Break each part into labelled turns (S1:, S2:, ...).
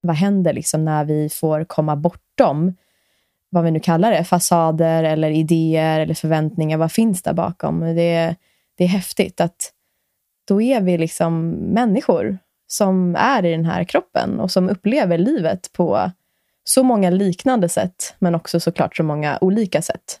S1: vad händer liksom när vi får komma bortom vad vi nu kallar det, fasader eller idéer eller förväntningar. Vad finns där bakom? Det, det är häftigt att då är vi liksom människor som är i den här kroppen och som upplever livet på så många liknande sätt, men också såklart så många olika sätt.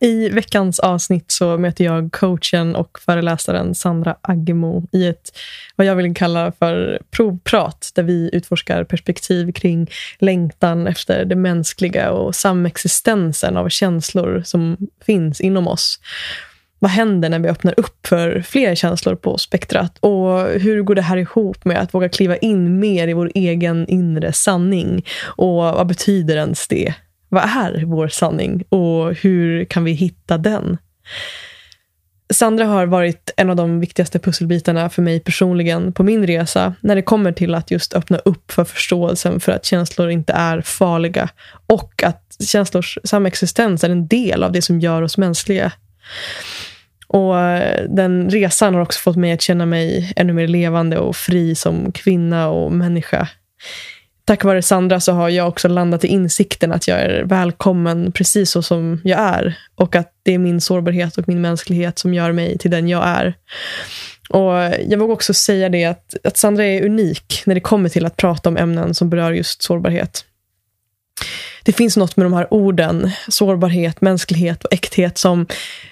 S2: I veckans avsnitt så möter jag coachen och föreläsaren Sandra Aggemo i ett vad jag vill kalla för provprat där vi utforskar perspektiv kring längtan efter det mänskliga och samexistensen av känslor som finns inom oss. Vad händer när vi öppnar upp för fler känslor på spektrat? Och hur går det här ihop med att våga kliva in mer i vår egen inre sanning? Och vad betyder ens det? Vad är vår sanning och hur kan vi hitta den? Sandra har varit en av de viktigaste pusselbitarna för mig personligen på min resa när det kommer till att just öppna upp för förståelsen för att känslor inte är farliga och att känslors samexistens är en del av det som gör oss mänskliga. Och eh, Den resan har också fått mig att känna mig ännu mer levande och fri som kvinna och människa tack vare Sandra så har jag också landat i insikten att jag är välkommen precis så som jag är. Och att det är min sårbarhet och min mänsklighet som gör mig till den jag är. Och Jag vågar också säga det att, att Sandra är unik när det kommer till att prata om ämnen som berör just sårbarhet det finns något med de här orden, sårbarhet, mänsklighet och äkthet, som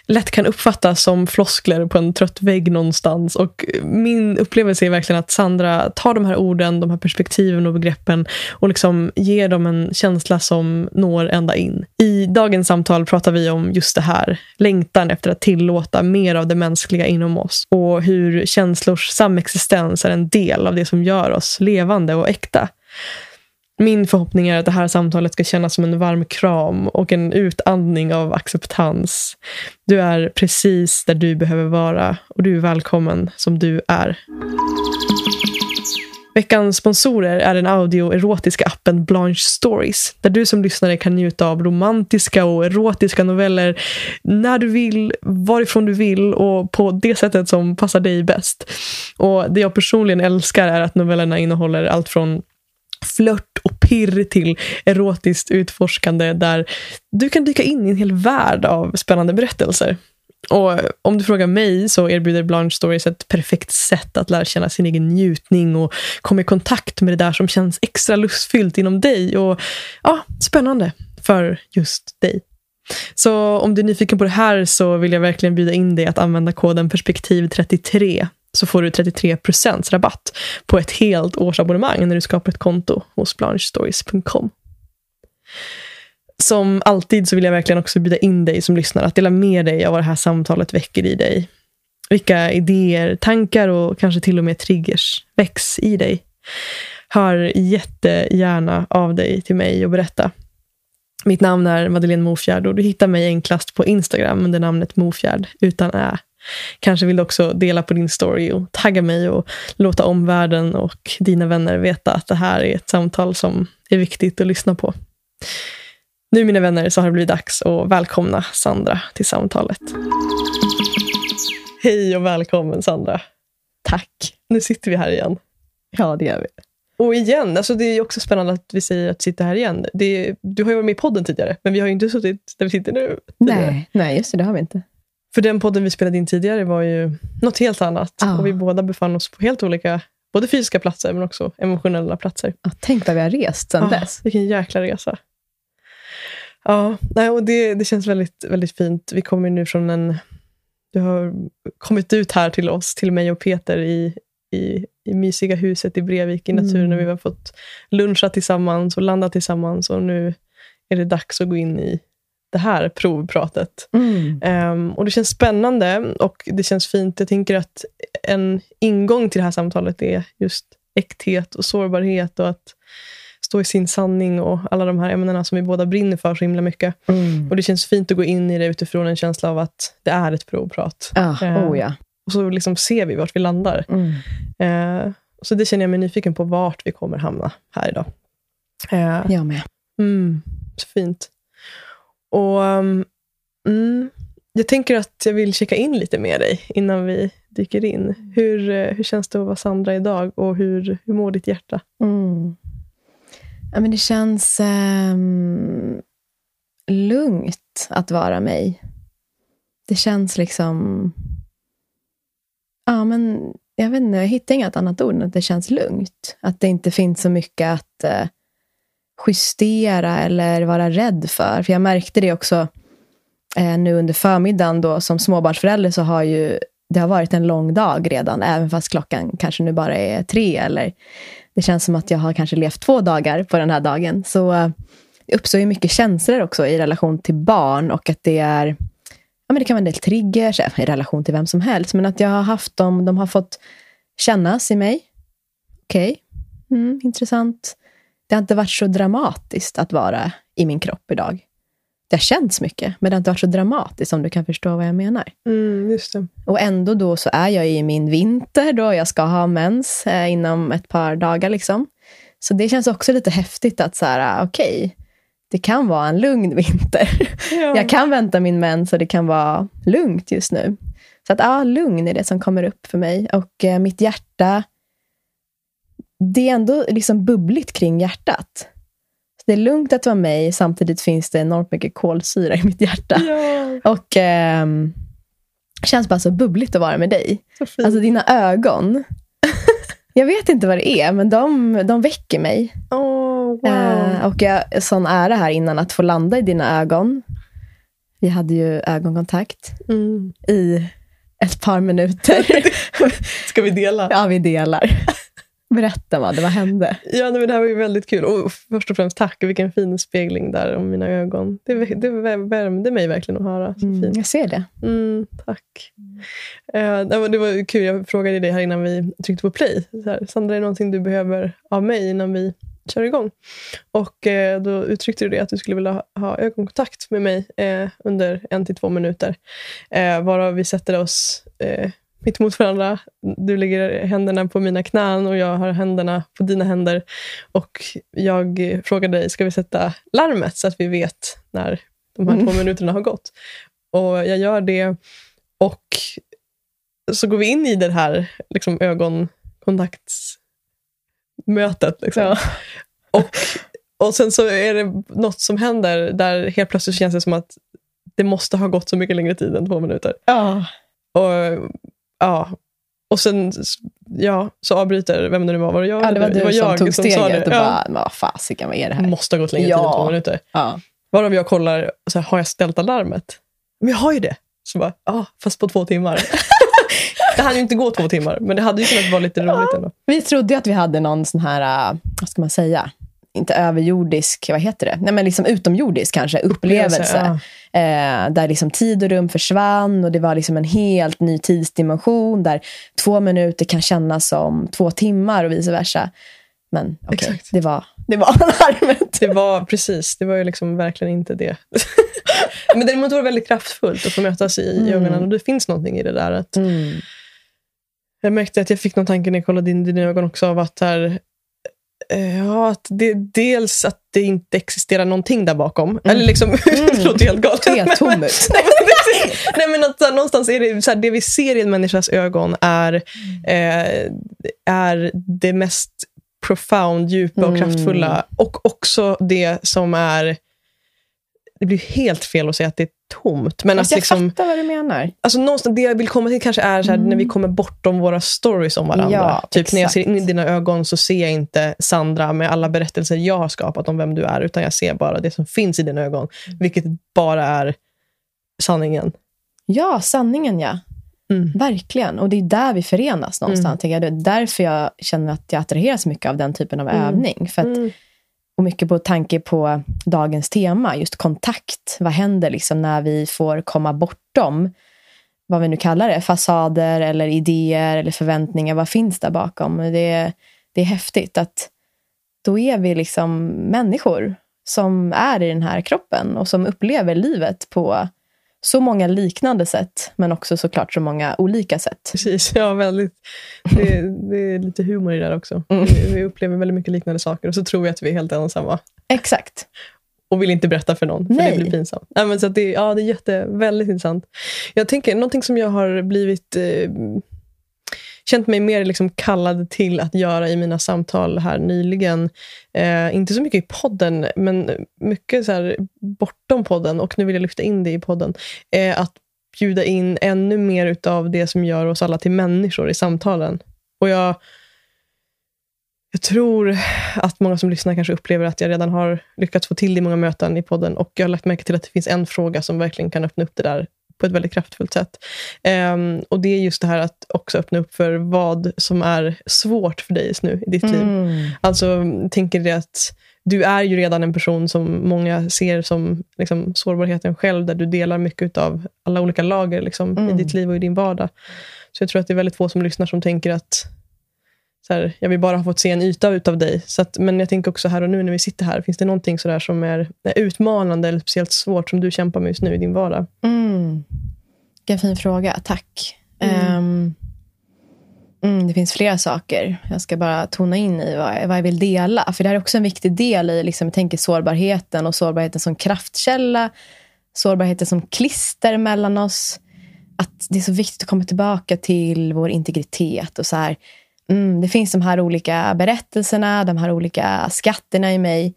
S2: lätt kan uppfattas som floskler på en trött vägg någonstans. Och min upplevelse är verkligen att Sandra tar de här orden, de här perspektiven och begreppen och liksom ger dem en känsla som når ända in. I dagens samtal pratar vi om just det här, längtan efter att tillåta mer av det mänskliga inom oss och hur känslors samexistens är en del av det som gör oss levande och äkta. Min förhoppning är att det här samtalet ska kännas som en varm kram och en utandning av acceptans. Du är precis där du behöver vara och du är välkommen som du är. Veckans sponsorer är den audioerotiska appen Blanche Stories där du som lyssnare kan njuta av romantiska och erotiska noveller när du vill, varifrån du vill och på det sättet som passar dig bäst. Och Det jag personligen älskar är att novellerna innehåller allt från flört och pirr till erotiskt utforskande där du kan dyka in i en hel värld av spännande berättelser. Och Om du frågar mig så erbjuder Blanche Stories ett perfekt sätt att lära känna sin egen njutning och komma i kontakt med det där som känns extra lustfyllt inom dig och ja, spännande för just dig. Så om du är nyfiken på det här så vill jag verkligen bjuda in dig att använda koden perspektiv33 så får du 33% rabatt på ett helt årsabonnemang när du skapar ett konto hos blanchestories.com. Som alltid så vill jag verkligen också bjuda in dig som lyssnar att dela med dig av vad det här samtalet väcker i dig. Vilka idéer, tankar och kanske till och med triggers väcks i dig. Hör jättegärna av dig till mig och berätta. Mitt namn är Madeleine Mofjärd och du hittar mig enklast på Instagram under namnet Mofjärd utan ä. Kanske vill du också dela på din story och tagga mig och låta omvärlden och dina vänner veta att det här är ett samtal som är viktigt att lyssna på. Nu mina vänner så har det blivit dags att välkomna Sandra till samtalet. Hej och välkommen Sandra.
S1: Tack.
S2: Nu sitter vi här igen.
S1: Ja, det gör vi.
S2: Och igen, alltså det är också spännande att vi säger att sitta här igen. Det, du har ju varit med i podden tidigare, men vi har ju inte suttit där vi sitter nu.
S1: Nej, nej, just det, det har vi inte.
S2: För den podden vi spelade in tidigare var ju något helt annat. Ah. Och vi båda befann oss på helt olika både fysiska platser men också emotionella platser.
S1: Ah, tänk vad vi har rest sedan ah, dess.
S2: Vilken jäkla resa. Ja, nej, och det, det känns väldigt, väldigt fint. Vi kommer nu från en... Du har kommit ut här till oss, till mig och Peter i, i, i mysiga huset i Brevik i naturen. Mm. Och vi har fått luncha tillsammans och landa tillsammans. Och nu är det dags att gå in i det här provpratet. Mm. Um, och Det känns spännande och det känns fint. Jag tänker att en ingång till det här samtalet är just äkthet och sårbarhet och att stå i sin sanning och alla de här ämnena som vi båda brinner för så himla mycket. Mm. Och Det känns fint att gå in i det utifrån en känsla av att det är ett provprat.
S1: Ah, oh ja.
S2: och så liksom ser vi vart vi landar.
S1: Mm.
S2: Eh, så det känner jag mig nyfiken på, vart vi kommer hamna här idag. Eh,
S1: Jag med.
S2: Mm, så fint. Och um, mm, Jag tänker att jag vill checka in lite med dig innan vi dyker in. Hur, eh, hur känns det att vara Sandra idag och hur, hur mår ditt hjärta?
S1: Mm. Ja, men det känns ehm, lugnt att vara mig. Det känns liksom... Ja, men jag vet inte, jag hittar inget annat ord än att det känns lugnt. Att det inte finns så mycket att eh, justera eller vara rädd för. För jag märkte det också eh, nu under förmiddagen då som småbarnsförälder så har ju det har varit en lång dag redan, även fast klockan kanske nu bara är tre. Eller det känns som att jag har kanske levt två dagar på den här dagen. Så eh, det uppstår ju mycket känslor också i relation till barn och att det är ja, men det kan vara en del triggers eh, i relation till vem som helst. Men att jag har haft dem, de har fått kännas i mig. Okej, okay. mm, intressant. Det har inte varit så dramatiskt att vara i min kropp idag. Det har känts mycket, men det har inte varit så dramatiskt om du kan förstå vad jag menar.
S2: Mm, just det.
S1: Och ändå då så är jag i min vinter då jag ska ha mens eh, inom ett par dagar. Liksom. Så det känns också lite häftigt att så här, okej, okay, det kan vara en lugn vinter. Ja. Jag kan vänta min mens och det kan vara lugnt just nu. Så att ja, lugn är det som kommer upp för mig. Och eh, mitt hjärta, det är ändå liksom bubbligt kring hjärtat. Det är lugnt att vara mig, samtidigt finns det enormt mycket kolsyra i mitt hjärta.
S2: Ja.
S1: Och eh, känns bara så bubbligt att vara med dig. Alltså dina ögon. jag vet inte vad det är, men de, de väcker mig.
S2: Oh, wow.
S1: eh, och jag sån ära här innan att få landa i dina ögon. Vi hade ju ögonkontakt
S2: mm.
S1: i ett par minuter.
S2: Ska vi dela?
S1: Ja, vi delar. Berätta, Madde, vad hände?
S2: Ja, men det här var ju väldigt kul. Och först och främst tack, vilken fin spegling där om mina ögon. Det, det värmde mig verkligen att höra. Så
S1: mm, jag ser det.
S2: Mm, tack. Mm. Uh, det var kul, jag frågade dig här innan vi tryckte på play. Här, Sandra, är det någonting du behöver av mig innan vi kör igång? Och uh, då uttryckte du det att du skulle vilja ha, ha ögonkontakt med mig uh, under en till två minuter. Uh, varav vi sätter oss mitt emot varandra. Du lägger händerna på mina knän och jag har händerna på dina händer. Och jag frågar dig, ska vi sätta larmet så att vi vet när de här mm. två minuterna har gått? Och jag gör det och så går vi in i det här liksom, ögonkontaktsmötet. Liksom. Ja. Och, och sen så är det något som händer där helt plötsligt känns det som att det måste ha gått så mycket längre tid än två minuter.
S1: Ja.
S2: Och ja. Och sen ja, så avbryter, vem det nu var, var det jag?
S1: Ja, det var du det var som jag tog som steget sa det. och bara, vad fasiken, vad är det här?
S2: Måste ha gått längre ja. än två minuter.
S1: Ja.
S2: Varav jag kollar, så här, har jag ställt alarmet? Men jag har ju det. Så bara, ja, fast på två timmar. det hade ju inte gå två timmar, men det hade ju kunnat vara lite roligt ändå.
S1: Vi trodde att vi hade någon sån här, äh, vad ska man säga, inte överjordisk, vad heter det? Nej, men liksom utomjordisk kanske, upplevelse. ja. eh, där liksom tid och rum försvann och det var liksom en helt ny tidsdimension där två minuter kan kännas som två timmar och vice versa. Men okay, det var, det var alarmet.
S2: Det var precis, det var ju liksom verkligen inte det. men däremot var det väldigt kraftfullt att få mötas i mm. ögonen och det finns någonting i det där. Att
S1: mm.
S2: Jag märkte att jag fick någon tanke när jag kollade in dina ögon också av att här, ja, att det, dels att det inte existerar någonting där bakom. Mm. Eller liksom, mm. det låter helt galet.
S1: Helt tomt.
S2: Nej, men att, så här, någonstans är det, så här, det vi ser i en människas ögon är, eh, är det mest profound, djupa och kraftfulla. Mm. Och också det som är det blir helt fel att säga att det är tomt. Men
S1: alltså,
S2: att
S1: jag
S2: liksom,
S1: fattar vad du menar.
S2: Alltså, någonstans, det jag vill komma till kanske är så här, mm. när vi kommer bortom våra stories om varandra.
S1: Ja,
S2: typ
S1: exakt.
S2: när jag ser in i dina ögon så ser jag inte Sandra med alla berättelser jag har skapat om vem du är, utan jag ser bara det som finns i dina ögon. Mm. Vilket bara är sanningen.
S1: Ja, sanningen ja.
S2: Mm.
S1: Verkligen. Och det är där vi förenas någonstans. Mm. Det är därför jag känner att jag attraheras mycket av den typen av
S2: Mm.
S1: övning. För att
S2: Mm
S1: och mycket på tanke på dagens tema, just kontakt. Vad händer liksom när vi får komma bortom, vad vi nu kallar det, fasader eller idéer eller förväntningar. Vad finns där bakom? Det, det är häftigt att då är vi liksom människor som är i den här kroppen och som upplever livet på så många liknande sätt, men också såklart så många olika sätt.
S2: Precis, ja väldigt. Det, det är lite humor i det där också. Mm. Vi, vi, upplever väldigt mycket liknande saker och så tror vi att vi är helt ensamma.
S1: Exakt.
S2: Och vill inte berätta för någon, för Nej. det blir pinsamt. Ja, men så det, ja, det är jätte, väldigt intressant. Jag tänker, någonting som jag har blivit eh, känt mig mer liksom kallad till att göra i mina samtal här nyligen. Eh, inte så mycket i podden, men mycket så här bortom podden. Och nu vill jag lyfta in det i podden. Eh, att bjuda in ännu mer av det som gör oss alla till människor i samtalen. Och jag, jag tror att många som lyssnar kanske upplever att jag redan har lyckats få till det i många möten i podden. Och jag har lagt märke till att det finns en fråga som verkligen kan öppna upp det där på ett väldigt kraftfullt sätt. Um, och Det är just det här att också öppna upp för vad som är svårt för dig just nu i ditt mm. liv. Alltså, tänker det att du är ju redan en person som många ser som liksom, sårbarheten själv, där du delar mycket av alla olika lager liksom, mm. i ditt liv och i din vardag. Så jag tror att det är väldigt få som lyssnar som tänker att så här, jag vill bara ha fått se en yta utav dig. Så att, men jag tänker också här och nu när vi sitter här, finns det någonting sådär som är, utmanande eller speciellt svårt som du kämpar med just nu i din vardag?
S1: Mm. Vilken fin fråga, tack. Mm. Um, mm, det finns flera saker. Jag ska bara tona in i vad, vad jag vill dela. För det här är också en viktig del i, liksom, jag tänker sårbarheten och sårbarheten som kraftkälla. Sårbarheten som klister mellan oss. Att det är så viktigt att komma tillbaka till vår integritet. och så här, mm, det finns de här olika berättelserna, de här olika skatterna i mig.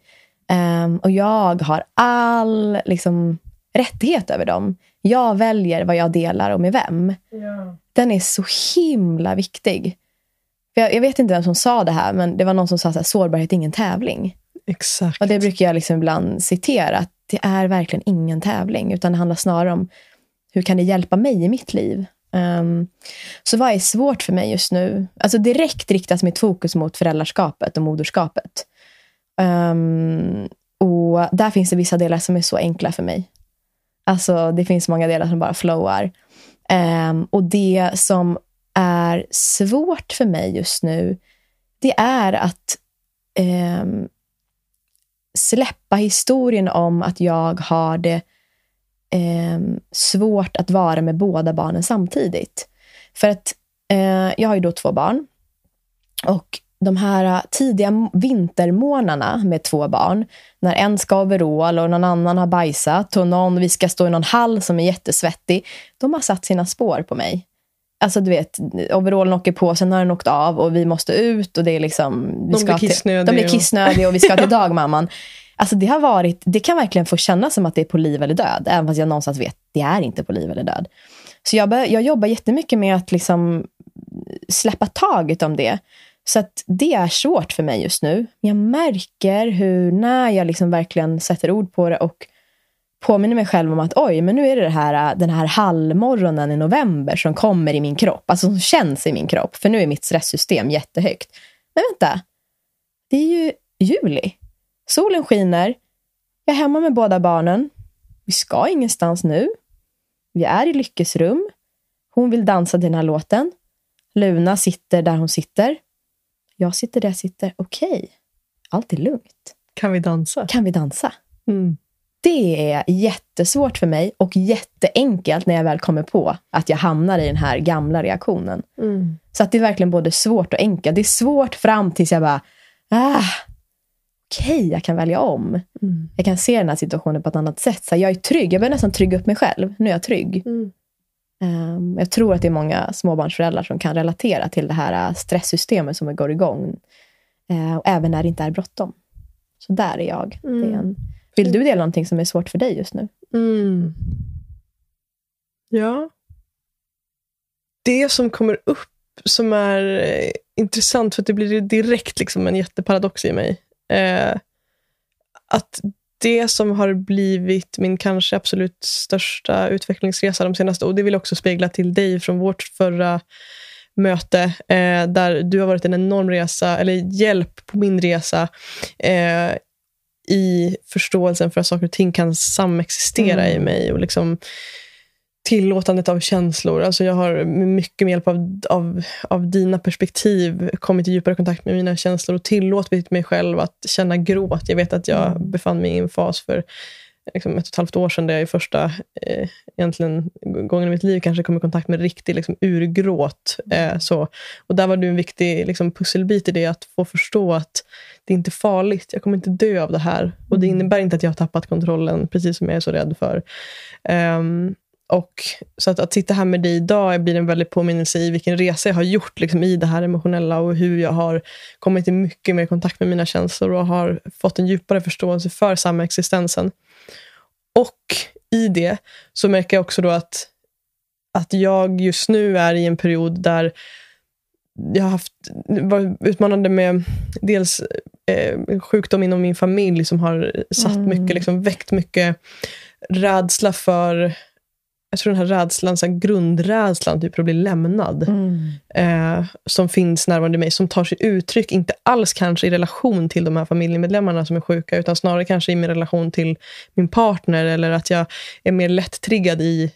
S1: Um, och jag har all liksom, rättighet över dem. Jag väljer vad jag delar och med vem. Ja. Den är så himla viktig. Jag, jag, vet inte vem som sa det här, men det var någon som sa att sårbarhet är ingen tävling.
S2: Exakt.
S1: Och Det brukar jag liksom ibland citera. Att det är verkligen ingen tävling, utan det handlar snarare om hur kan det hjälpa mig i mitt liv? Um, så vad är svårt för mig just nu? Alltså direkt riktas mitt fokus mot föräldraskapet och moderskapet. Um, och där finns det vissa delar som är så enkla för mig. Alltså det finns många delar som bara flowar. Um, och det som är svårt för mig just nu, det är att släppa historien om att jag har det eh, svårt att vara med båda barnen samtidigt. För att eh, jag har ju då två barn. Och de här tidiga vintermånaderna med två barn, när en ska ha overall och någon annan har bajsat och någon, vi ska stå i någon hall som är jättesvettig, de har satt sina spår på mig. Alltså du vet, overallen åker på, sen har den åkt av och vi måste ut och det är liksom... Vi
S2: de, blir kissnödiga.
S1: de blir kissnödiga och vi ska till dagmamman. Alltså det, har varit, det kan verkligen få kännas som att det är på liv eller död, även fast jag någonstans vet att det är inte på liv eller död. Så jag, bör, jag jobbar jättemycket med att liksom eh, släppa taget om det. Så att det är svårt för mig just nu. Jag märker hur när jag liksom verkligen sätter ord på det och påminner mig själv om att oj, men nu är det, det här, eh, den här halvmorgonen i november som kommer i min kropp, alltså som känns i min kropp, för nu är mitt stresssystem jättehögt. Men vänta, det är ju juli. Solen skiner. Jag är hemma med båda barnen. Vi ska ingenstans nu. Vi är i Lyckes rum. Hon vill dansa den här låten. Luna sitter där hon sitter. Jag sitter där jag sitter. Okej, okay. allt är lugnt.
S2: Kan vi dansa?
S1: Kan vi dansa?
S2: Mm.
S1: Det är jättesvårt för mig och jätteenkelt när jag väl kommer på att jag hamnar i den här gamla reaktionen.
S2: Mm.
S1: Så att det är verkligen både svårt och enkelt. Det är svårt fram tills jag bara, ah, okej, okay, jag kan välja om.
S2: Mm.
S1: Jag kan se den här situationen på ett annat sätt. Så jag är trygg. Jag börjar nästan trygga upp mig själv. Nu är jag trygg.
S2: Mm.
S1: Um, jag tror att det är många småbarnsföräldrar som kan relatera till det här äh, stresssystemet som går igång. Uh, och även när det inte är bråttom. Så där är jag.
S2: Mm.
S1: Är en... Vill du dela någonting som är svårt för dig just nu?
S2: Mm. Ja. Det som kommer upp som är eh, intressant, för att det blir direkt liksom en jätteparadox i mig, Eh, att det som har blivit min kanske absolut största utvecklingsresa de senaste, och det vill jag också spegla till dig från vårt förra möte, eh, där du har varit en enorm resa, eller hjälp på min resa, eh, i förståelsen för att saker och ting kan samexistera mm. i mig. och liksom tillåtandet av känslor. Alltså jag har mycket med hjälp av, av, av dina perspektiv kommit i djupare kontakt med mina känslor och tillåtit mig själv att känna gråt. Jag vet att jag mm. befann mig i en fas för liksom ett och ett halvt år sedan, där jag i första eh, egentligen, gången i mitt liv kanske kom i kontakt med riktig liksom, urgråt. Eh, så. Och där var du en viktig liksom, pusselbit i det, att få förstå att det är inte farligt. Jag kommer inte dö av det här. Och det mm. innebär inte att jag har tappat kontrollen, precis som jag är så rädd för. Um, och så att, att sitta här med dig idag blir en väldig påminnelse i vilken resa jag har gjort liksom, i det här emotionella och hur jag har kommit i mycket mer kontakt med mina känslor och har fått en djupare förståelse för samexistensen. Och i det så märker jag också då att, att jag just nu är i en period där jag har haft, var utmanande med dels eh, sjukdom inom min familj som har satt mm. mycket, liksom, väckt mycket rädsla för jag tror den här rädslan, så här grundrädslan typ för att bli lämnad, mm. eh, som finns närvarande i mig, som tar sig uttryck, inte alls kanske i relation till de här familjemedlemmarna som är sjuka, utan snarare kanske i min relation till min partner, eller att jag är mer lätt-triggad i,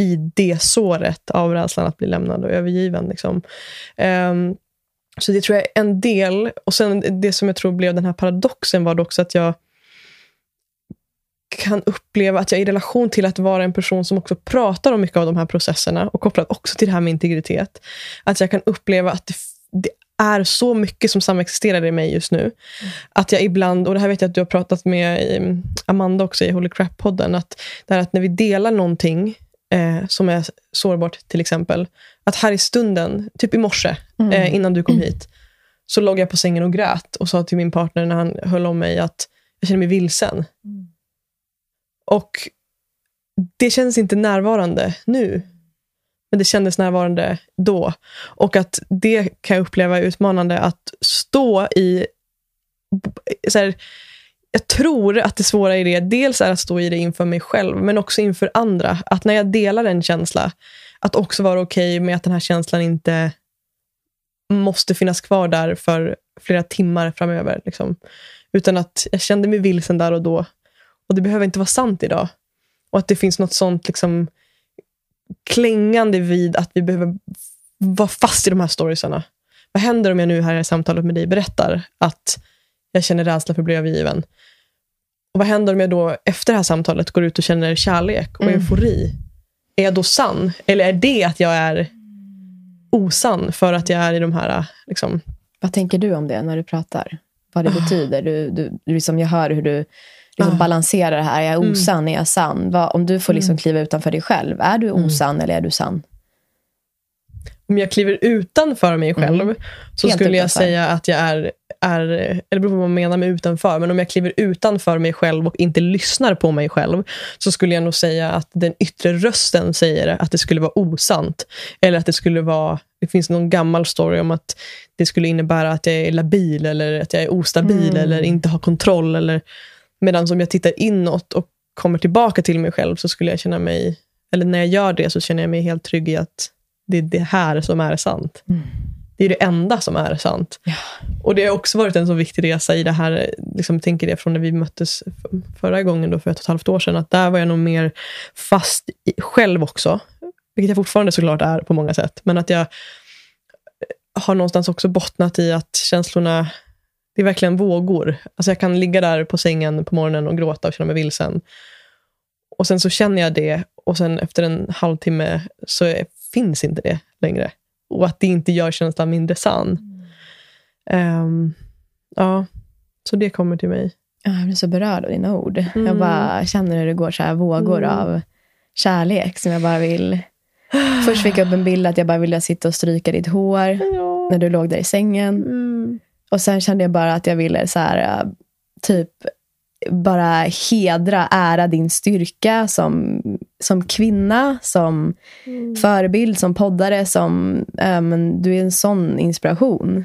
S2: i det såret av rädslan att bli lämnad och övergiven. Liksom. Eh, så det tror jag är en del. Och sen det som jag tror blev den här paradoxen var också att jag kan uppleva att jag i relation till att vara en person som också pratar om mycket av de här processerna och kopplat också till det här med integritet, att jag kan uppleva att det, det är så mycket som samexisterar i mig just nu. Mm. Att jag ibland, och det här vet jag att du har pratat med um, Amanda också i Holy Crap-podden, att, det att när vi delar någonting eh, som är sårbart till exempel, att här i stunden, typ i morse, mm. eh, innan du kom mm. hit, så låg jag på sängen och grät och sa till min partner när han höll om mig att jag känner mig vilsen. Mm. Och det känns inte närvarande nu. Men det kändes närvarande då. Och att det kan jag uppleva är utmanande att stå i... Så här, jag tror att det svåra i det dels är att stå i det inför mig själv, men också inför andra. Att när jag delar en känsla, att också vara okej okay med att den här känslan inte måste finnas kvar där för flera timmar framöver. Liksom. Utan att jag kände mig vilsen där och då. Och det behöver inte vara sant idag. Och att det finns något sånt liksom klängande vid att vi behöver vara fast i de här storiesarna. Vad händer om jag nu här i samtalet med dig berättar att jag känner rädsla för att bli övergiven? Och vad händer om jag då efter det här samtalet går ut och känner kärlek och mm. eufori? Är jag då sann? Eller är det att jag är osann för att jag är i de här... Liksom...
S1: Vad tänker du om det när du pratar? Vad det ah. betyder? Du, du, liksom jag hör hur du liksom ah. balansera det här. Är jag mm. osann? Mm. Är jag sann? Vad, om du får liksom mm. kliva utanför dig själv, är du mm. osann mm. eller är du sann?
S2: Om jag kliver utanför mig själv mm. så Helt skulle jag säga att jag är, är, eller det beror på vad man menar med utanför, men om jag kliver utanför mig själv och inte lyssnar på mig själv, så skulle jag nog säga att den yttre rösten säger att det skulle vara osant. Eller att det skulle vara, det finns någon gammal story om att det skulle innebära att jag är labil, eller att jag är ostabil, mm. eller inte har kontroll. Eller Medan om jag tittar inåt och kommer tillbaka till mig själv så skulle jag känna mig, eller när jag gör det så känner jag mig helt trygg i att det är det här som är sant. Mm. Det är det enda som är sant. Ja. Och det har också varit en så viktig resa i det här, liksom, tänker det från när vi möttes förra gången då för ett och ett halvt år sedan, att där var jag nog mer fast i, själv också. Vilket jag fortfarande såklart är på många sätt. Men att jag har någonstans också bottnat i att känslorna det är verkligen vågor. Alltså jag kan ligga där på sängen på morgonen och gråta och känna mig vilsen. Och sen så känner jag det och sen efter en halvtimme så är, finns inte det längre. Och att det inte gör känslan mindre sann. Mm. Um, ja, så det kommer till mig.
S1: Jag blir så berörd av dina ord. Mm. Jag bara känner hur det går så här vågor mm. av kärlek som jag bara vill... Först fick jag upp en bild att jag bara ville sitta och stryka ditt hår ja. när du låg där i sängen. Mm. Och sen kände jag bara att jag ville så här, äh, typ bara hedra, ära din styrka som, som kvinna, som mm. förebild, som poddare. Som, ähm, du är en sån inspiration.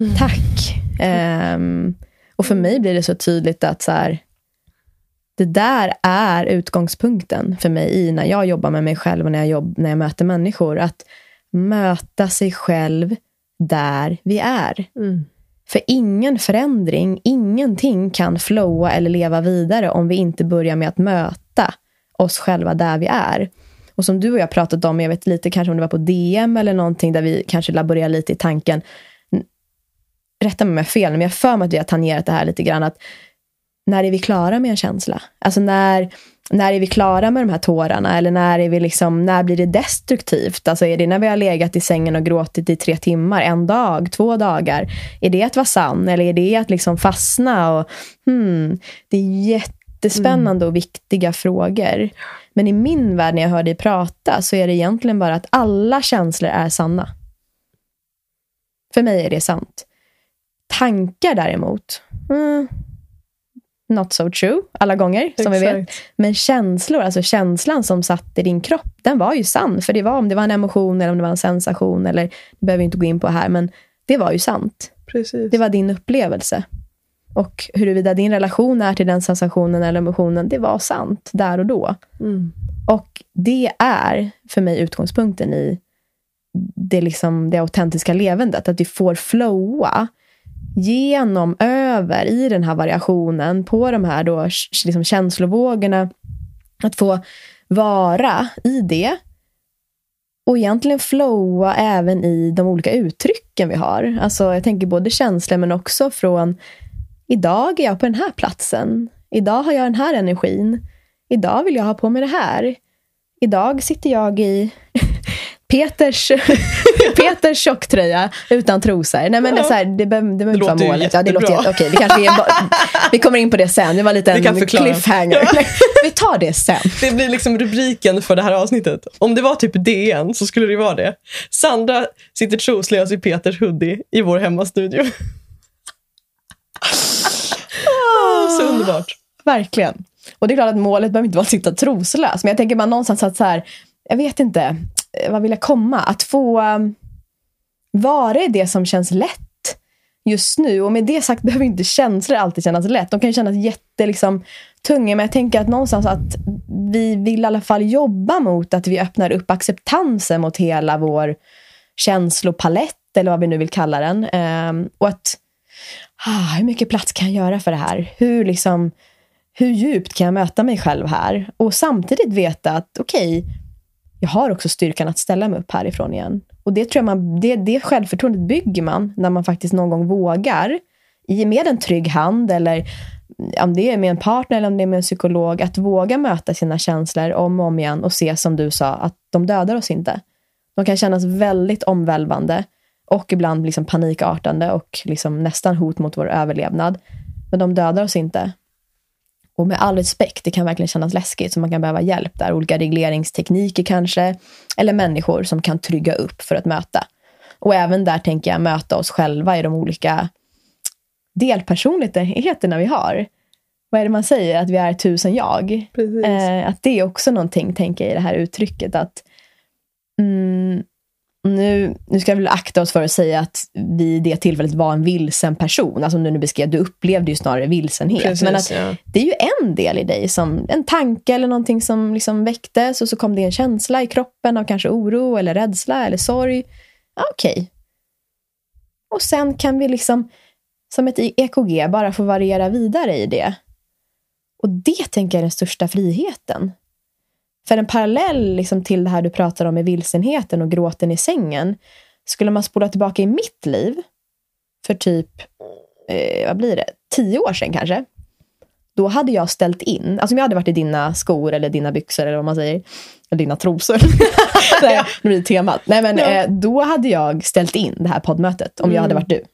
S1: Mm. Tack. Ähm, och för mig blir det så tydligt att så här, det där är utgångspunkten för mig i när jag jobbar med mig själv och när jag, jobb, när jag möter människor. Att möta sig själv där vi är. Mm. För ingen förändring, ingenting kan flowa eller leva vidare om vi inte börjar med att möta oss själva där vi är. Och som du och jag pratat om, jag vet lite kanske om det var på DM eller någonting där vi kanske laborerar lite i tanken. Rätta mig om jag fel, men jag för mig att vi har tangerat det här lite grann. Att när är vi klara med en känsla? Alltså när, när är vi klara med de här tårarna? Eller när, är vi liksom, när blir det destruktivt? Alltså är det när vi har legat i sängen och gråtit i tre timmar, en dag, två dagar? Är det att vara sann? Eller är det att liksom fastna? Och, hmm, det är jättespännande och viktiga frågor. Men i min värld, när jag hör dig prata, så är det egentligen bara att alla känslor är sanna. För mig är det sant. Tankar däremot, mm, not so true alla gånger, som vi vet. Men känslor, alltså känslan som satt i din kropp, den var ju sann. För det var om det var en emotion eller om det var en sensation, eller det behöver vi inte gå in på här, men det var ju sant.
S2: Precis.
S1: Det var din upplevelse. Och huruvida din relation är till den sensationen eller emotionen, det var sant där och då.
S2: Mm.
S1: Och det är för mig utgångspunkten i det, liksom, det autentiska levandet. Att vi får flowa genom, över, i den här variationen på de här då, liksom känslovågorna. Att få vara i det. Och egentligen flowa även i de olika uttrycken vi har. Alltså jag tänker både känslor men också från idag är jag på den här platsen. Idag har jag den här energin. Idag vill jag ha på mig det här. Idag sitter jag i Peters, Peters tjocktröja utan trosor. Nej, men det, är så här, det, behöver, det behöver inte vara målet. Ja, det låter jätte, okay, det kanske är, vi kommer in på det sen. Det var lite en cliffhanger. vi tar det sen.
S2: Det blir liksom rubriken för det här avsnittet. Om det var typ DN så skulle det vara det. Sandra sitter troslös i Peters hoodie i vår hemmastudio. oh, så underbart.
S1: Verkligen. Och det är klart att målet behöver inte vara att sitta troslös. Men jag tänker bara någonstans att så här, jag vet inte, Eh, vad vill jag komma? Att få um, vara i det som känns lätt just nu. Och med det sagt behöver inte känslor alltid kännas lätt. De kan kännas jättetunga. liksom, tunga. Men jag tänker att någonstans att vi vill i alla fall jobba mot att vi öppnar upp acceptansen mot hela vår känslopalett, eller vad vi nu vill kalla den. Um, och att, ah, hur mycket plats kan jag göra för det här? Hur liksom hur djupt kan jag möta mig själv här? Och samtidigt veta att okej, okay, jag har också styrkan att ställa mig upp härifrån igen. Och det tror jag man, det, det självförtroendet bygger man när man faktiskt någon gång vågar, med en trygg hand eller om det är med en partner eller om det är med en psykolog, att våga möta sina känslor om och om igen och se som du sa, att de dödar oss inte. De kan kännas väldigt omvälvande och ibland liksom panikartande och liksom nästan hot mot vår överlevnad. Men de dödar oss inte. Och med all respekt, det kan verkligen kännas läskigt, så man kan behöva hjälp där. Olika regleringstekniker kanske, eller människor som kan trygga upp för att möta. Och även där tänker jag möta oss själva i de olika delpersonligheterna vi har. Vad är det man säger? Att vi är tusen jag. Eh, att det är också någonting, tänker jag, i det här uttrycket. att mm, nu, nu ska vi akta oss för att säga att vi i det tillfället var en vilsen person. Alltså om du nu beskrev, du upplevde ju snarare vilsenhet. Precis, men att ja. det är ju en del i dig, som en tanke eller någonting som liksom väcktes och så kom det en känsla i kroppen av kanske oro eller rädsla eller sorg. Okej. Okay. Och sen kan vi liksom, som ett EKG, bara få variera vidare i det. Och det tänker jag är den största friheten. För en parallell liksom till det här du pratar om med vilsenheten och gråten i sängen. Skulle man spola tillbaka i mitt liv för typ, eh, vad blir det, tio år sedan kanske. Då hade jag ställt in, alltså om jag hade varit i dina skor eller dina byxor eller vad man säger, eller dina trosor. Nej, nu blir det temat. Nej, men, eh, då hade jag ställt in det här poddmötet om mm. jag hade mm. varit du.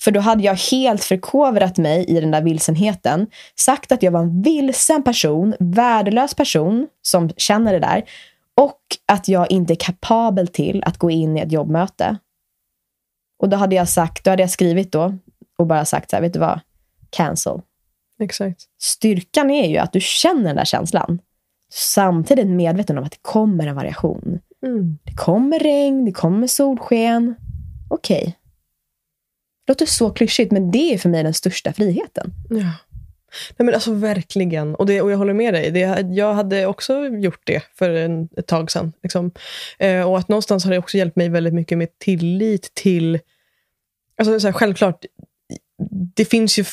S1: För då hade jag helt förkovrat mig i den där vilsenheten. Sagt att jag var en vilsen person, värdelös person som känner det där. Och att jag inte är kapabel till att gå in i ett jobbmöte. Och då hade jag sagt, då hade jag skrivit då och bara sagt så här, vet du vad? Cancel.
S2: Exakt.
S1: Styrkan är ju att du känner den där känslan. Samtidigt medveten om att det kommer en variation.
S2: Mm.
S1: Det kommer regn, det kommer solsken. Okej, okay. Det låter så klyschigt, men det är för mig den största friheten.
S2: Ja. Nej, men alltså Verkligen. Och, det, och jag håller med dig. Det, jag hade också gjort det för en, ett tag sedan. Liksom. Eh, och att någonstans har det också hjälpt mig väldigt mycket med tillit till... Alltså så här, Självklart, det finns ju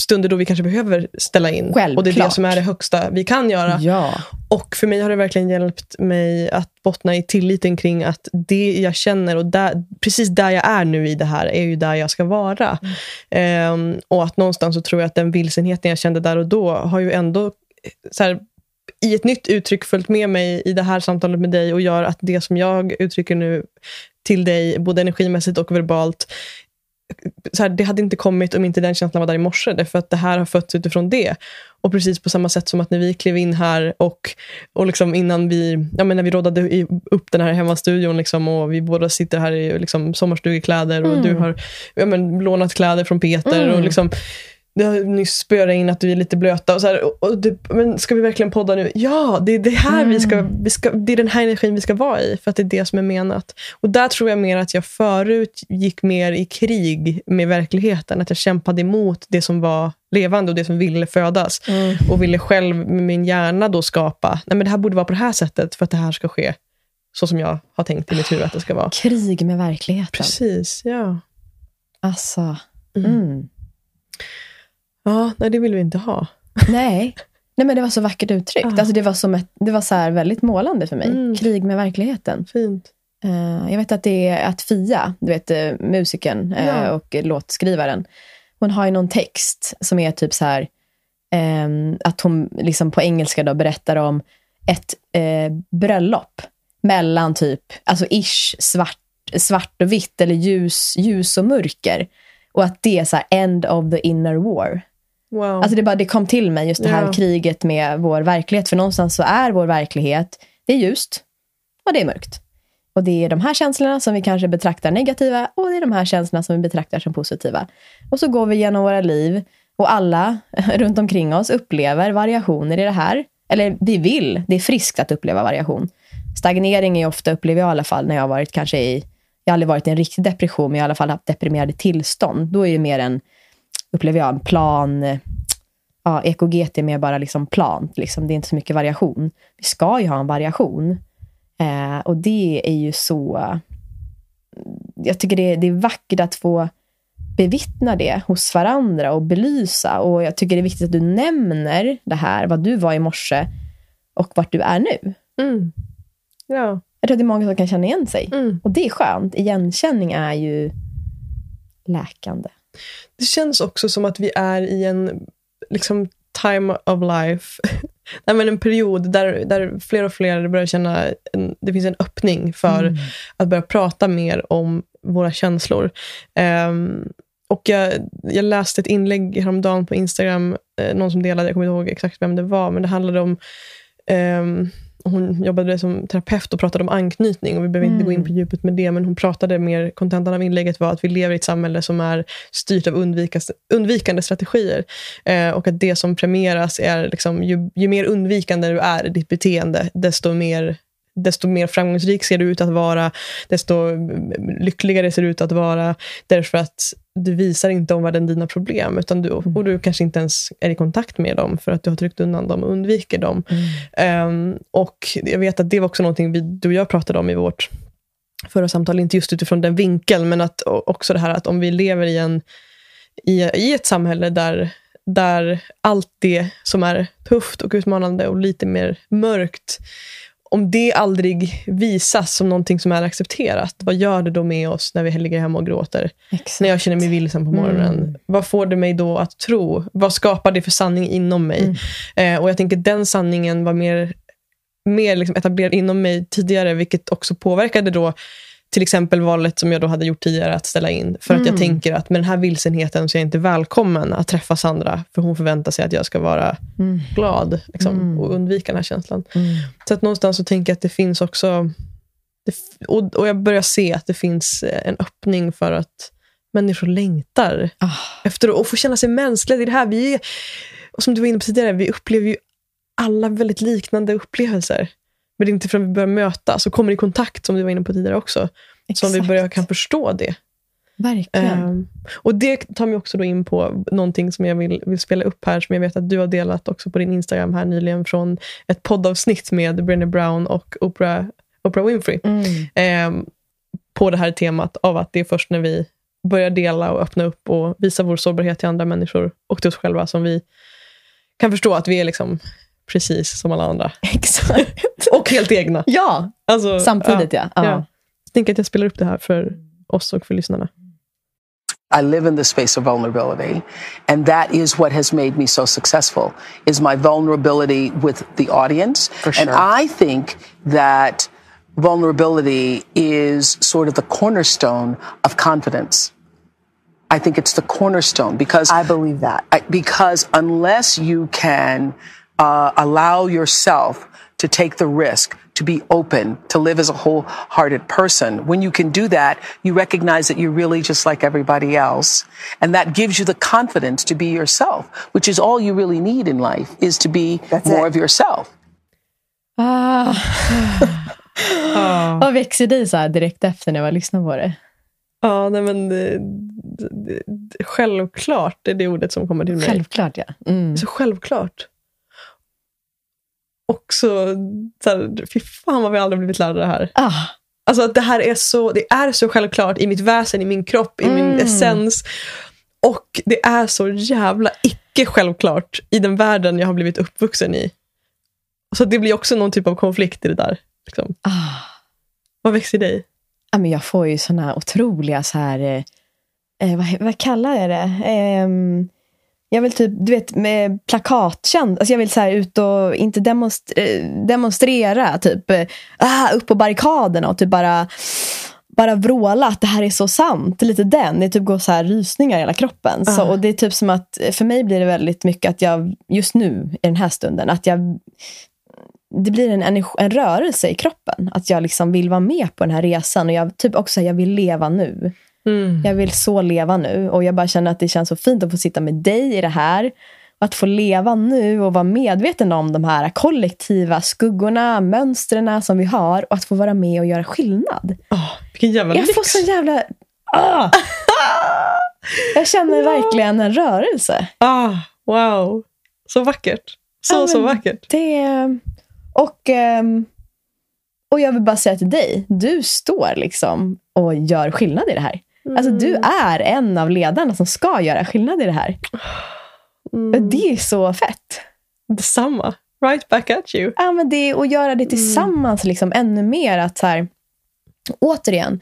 S2: stunder då vi kanske behöver ställa in.
S1: Självklart.
S2: Och det är det som är det högsta vi kan göra.
S1: Ja.
S2: Och för mig har det verkligen hjälpt mig att bottna i tilliten kring att det jag känner och där, precis där jag är nu i det här är ju där jag ska vara. Mm. Um, och att någonstans så tror jag att den vilsenheten jag kände där och då har ju ändå så här, i ett nytt uttryck följt med mig i det här samtalet med dig och gör att det som jag uttrycker nu till dig, både energimässigt och verbalt, så här, det hade inte kommit om inte den känslan var där i morse. Därför att det här har fötts utifrån det. Och precis på samma sätt som att när vi klev in här och, och liksom innan vi, ja, men när vi rådade upp den här hemmastudion liksom, och vi båda sitter här i liksom, sommarstugekläder och mm. du har ja, men, lånat kläder från Peter. Mm. och liksom det har nyss spöat in att vi är lite blöta. Och så här, och, och det, men ska vi verkligen podda nu? Ja, det är, det här mm. vi ska, vi ska, det är den här energin vi ska vara i, för att det är det som är menat. Och där tror jag mer att jag förut gick mer i krig med verkligheten. Att jag kämpade emot det som var levande och det som ville födas. Mm. Och ville själv med min hjärna då skapa, nej men det här borde vara på det här sättet för att det här ska ske. Så som jag har tänkt i mitt huvud att det ska vara.
S1: Krig med verkligheten.
S2: Precis, ja.
S1: Alltså. Mm.
S2: Ja, nej, det vill vi inte ha.
S1: Nej. Nej, men det var så vackert uttryckt. Ah. Alltså, det var, som ett, det var så väldigt målande för mig. Mm. Krig med verkligheten.
S2: Fint.
S1: Uh, jag vet att det är att Fia, du vet uh, musikern uh, ja. och låtskrivaren, hon har ju någon text som är typ så här, um, att hon liksom på engelska då berättar om ett bröllop mellan typ, alltså ish, svart, svart och vitt eller ljus, ljus och mörker. Och att det är så end of the inner war.
S2: Wow.
S1: Alltså det, bara, det kom till mig, just det här yeah. kriget med vår verklighet. För någonstans så är vår verklighet, det är ljust och det är mörkt. Och det är de här känslorna som vi kanske betraktar negativa och det är de här känslorna som vi betraktar som positiva. Och så går vi genom våra liv och alla runt omkring oss upplever variationer i det här. Eller vi vill, det är friskt att uppleva variation. Stagnering är ofta, upplever jag i alla fall, när jag har varit kanske i jag har aldrig varit i en riktig depression, men jag har i alla fall haft deprimerade tillstånd. Då är det mer en, upplever jag, en plan. Ja, EKGT är mer bara liksom plant. Liksom. Det är inte så mycket variation. Vi ska ju ha en variation. Eh, och det är ju så... Jag tycker det är, det är vackert att få bevittna det hos varandra och belysa. Och jag tycker det är viktigt att du nämner det här, vad du var i morse och vart du är nu.
S2: Mm. Ja.
S1: Jag tror att det är många som kan känna igen sig.
S2: Mm.
S1: Och det är skönt. Igenkänning är ju läkande.
S2: Det känns också som att vi är i en liksom, time of life. Nej, men en period där, där fler och fler börjar känna en, det finns en öppning för mm. att börja prata mer om våra känslor. Um, och jag, jag läste ett inlägg häromdagen på Instagram, eh, någon som delade, jag kommer inte ihåg exakt vem det var, men det handlade om um, hon jobbade som terapeut och pratade om anknytning. och Vi behöver inte gå in mm. på djupet med det, men hon pratade mer, kontentan av inlägget var att vi lever i ett samhälle som är styrt av undvikande strategier. Eh, och att det som premieras är, liksom, ju, ju mer undvikande du är i ditt beteende, desto mer desto mer framgångsrik ser du ut att vara, desto lyckligare ser du ut att vara, därför att du visar inte omvärlden dina problem, utan du, mm. och du kanske inte ens är i kontakt med dem, för att du har tryckt undan dem och undviker dem.
S1: Mm.
S2: Um, och jag vet att det var också någonting vi, du och jag pratade om i vårt förra samtal, inte just utifrån den vinkeln, men att också det här att om vi lever i, en, i, i ett samhälle där där allt det som är tufft och utmanande och lite mer mörkt om det aldrig visas som någonting som är accepterat, vad gör det då med oss när vi ligger hemma och gråter?
S1: Exakt.
S2: När jag känner mig vilsen på morgonen. Mm. Vad får det mig då att tro? Vad skapar det för sanning inom mig? Mm. Eh, och Jag tänker den sanningen var mer, mer liksom etablerad inom mig tidigare, vilket också påverkade då till exempel valet som jag då hade gjort tidigare att ställa in. För att jag mm. tänker att med den här vilsenheten så är jag inte välkommen att träffa Sandra. För hon förväntar sig att jag ska vara
S1: mm.
S2: glad liksom, mm. och undvika den här känslan.
S1: Mm.
S2: Så att någonstans så tänker jag att det finns också... Det, och, och jag börjar se att det finns eh, en öppning för att människor längtar
S1: ah.
S2: efter att få känna sig mänskliga. Det det här vi och som du var inne på tidigare, vi upplever ju alla väldigt liknande upplevelser. Men det är inte förrän vi börjar mötas och kommer i kontakt, som du var inne på tidigare också, Exakt. som vi börjar kan förstå det.
S1: Verkligen. Um,
S2: och Det tar mig också då in på någonting som jag vill, vill spela upp här, som jag vet att du har delat också på din Instagram här nyligen, från ett poddavsnitt med Brené Brown och Oprah, Oprah Winfrey.
S1: Mm.
S2: Um, på det här temat av att det är först när vi börjar dela och öppna upp och visa vår sårbarhet till andra människor och till oss själva som vi kan förstå att vi är liksom precis som alla andra.
S1: Exakt.
S2: och helt egna.
S1: Ja,
S2: alltså,
S1: samtidigt ja. ja. ja.
S2: Jag tänker att jag spelar upp det här för oss och för lyssnarna.
S3: I live in the space of vulnerability. And that is what has made me so successful is my vulnerability with the audience.
S4: For sure.
S3: And I think that vulnerability is sort of the cornerstone of confidence. I think it's the cornerstone because
S4: I believe that.
S3: I, because unless you can uh, allow yourself to take the risk, to be open, to live as a wholehearted person. When you can do that, you recognize that you're really just like everybody else. And that gives you the confidence to be yourself, which is all you really need in life, is to be
S4: That's
S3: more
S4: it.
S3: of yourself.
S1: Ah. Vad växer dig så här direkt efter när jag lyssnar på det?
S2: Ja, nej men det, det, det, självklart är det ordet som kommer till mig.
S1: Självklart ja. Mm.
S2: Så självklart. Också, så här, fy fan vad vi aldrig blivit lärda det här.
S1: Ah.
S2: Alltså att det här är så, det är så självklart i mitt väsen, i min kropp, i min
S1: Mm.
S2: essens. Och det är så jävla icke självklart i den världen jag har blivit uppvuxen i. Så det blir också någon typ av konflikt i det där. Liksom.
S1: Ah.
S2: Vad växer i dig?
S1: Ja, men jag får ju såna otroliga, så här, eh, eh, vad, vad kallar jag det? Ehm, jag vill typ, du vet, med plakatkänd. Alltså jag vill så ut och inte demonst- eh, demonstrera, typ ah, upp på barrikaderna och typ bara, bara vråla att det här är så sant. Lite den. Det typ går så här rysningar i hela kroppen. Så,
S2: Ah.
S1: och det är typ som att, för mig blir det väldigt mycket att jag, just nu, i den här stunden, att jag det blir en, energi, en rörelse i kroppen. Att jag liksom vill vara med på den här resan. Och jag typ också jag vill leva nu.
S2: Mm.
S1: Jag vill så leva nu. Och jag bara känner att det känns så fint att få sitta med dig i det här. Att få leva nu och vara medveten om de här kollektiva skuggorna, mönstren som vi har. Och att få vara med och göra skillnad.
S2: Oh, vilken jävla
S1: Jag
S2: lyx.
S1: får sån jävla... Ah! Jag känner verkligen en rörelse.
S2: Ah, wow. Så vackert. Så,
S1: Ja,
S2: så vackert.
S1: Det, och, ehm, och jag vill bara säga till dig, du står liksom och gör skillnad i det här. Alltså du är en av ledarna som ska göra skillnad i det här.
S2: Mm.
S1: Det är så fett.
S2: Detsamma. Right back at you.
S1: Ja, men det, och göra det tillsammans liksom, ännu mer. att så här, Återigen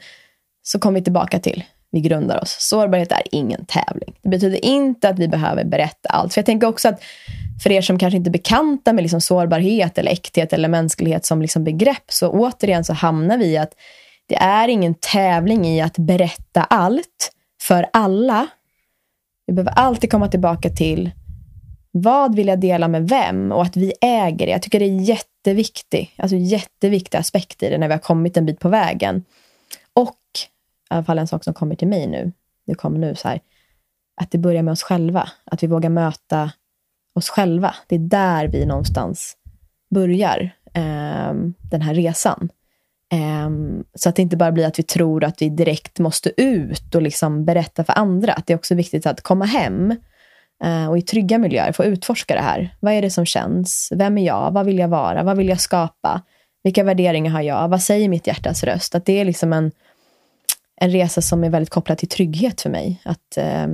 S1: så kommer vi tillbaka till vi grundar oss. Sårbarhet är ingen tävling. Det betyder inte att vi behöver berätta allt. För jag tänker också att för er som kanske inte är bekanta med liksom sårbarhet eller äkthet eller mänsklighet som liksom begrepp, så återigen så hamnar vi i att det är ingen tävling i att berätta allt för alla. Vi behöver alltid komma tillbaka till vad vill jag dela med vem och att vi äger det. Jag tycker det är jätteviktig, alltså jätteviktig aspekt i det när vi har kommit en bit på vägen. Och i alla fall en sak som kommer till mig nu, det kommer nu så här, att det börjar med oss själva. Att vi vågar möta oss själva. Det är där vi någonstans börjar eh, den här resan. Ehm, så att det inte bara blir att vi tror att vi direkt måste ut och liksom berätta för andra. Att det är också viktigt att komma hem eh, och i trygga miljöer få utforska det här. Vad är det som känns? Vem är jag? Vad vill jag vara? Vad vill jag skapa? Vilka värderingar har jag? Vad säger mitt hjärtas röst? Att det är liksom en, en resa som är väldigt kopplad till trygghet för mig. Att eh,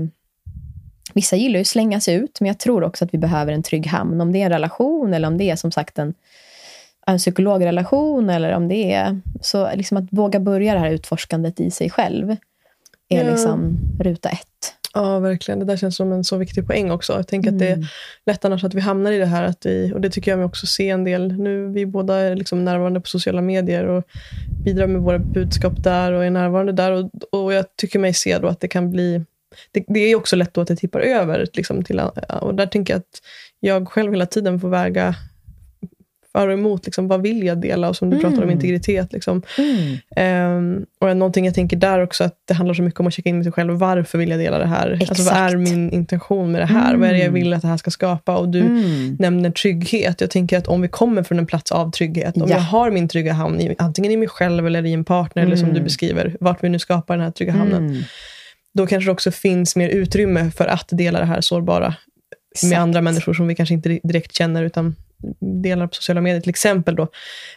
S1: Vissa gillar ju att slänga sig ut, men jag tror också att vi behöver en trygg hamn. Om det är en relation eller om det är som sagt en, en psykologrelation eller om det är... Så liksom att våga börja det här utforskandet i sig själv är
S2: Ja.
S1: liksom ruta ett.
S2: Ja, verkligen. Det där känns som en så viktig poäng också. Jag tänker att det
S1: Mm.
S2: är lätt annars att vi hamnar i det här, att vi, och det tycker jag mig också se en del. Nu vi båda är liksom närvarande på sociala medier och bidrar med våra budskap där och är närvarande där. Och, och jag tycker mig se då att det kan bli det, det är också lätt då att det tippar över. Liksom, till, och där tänker jag att jag själv hela tiden får väga för och emot. Liksom, vad vill jag dela? Och som du pratar om
S1: Mm.
S2: integritet. Liksom.
S1: Mm.
S2: Ehm, och någonting jag tänker där också, att det handlar så mycket om att checka in med sig själv. Varför vill jag dela det här? Alltså, vad är min intention med det här? Vad är det jag
S1: Mm.
S2: vill att det här ska skapa? Och du
S1: Mm.
S2: nämner trygghet. Jag tänker att om vi kommer från en plats av trygghet, om
S1: Ja.
S2: jag har min trygga hamn, i, antingen i mig själv eller i en partner, eller som
S1: Mm.
S2: du beskriver, vart vi nu skapar den här trygga hamnen,
S1: Mm.
S2: då kanske det också finns mer utrymme för att dela det här sårbara med
S1: Exakt.
S2: andra människor som vi kanske inte direkt känner, utan delar på sociala medier till exempel. Då.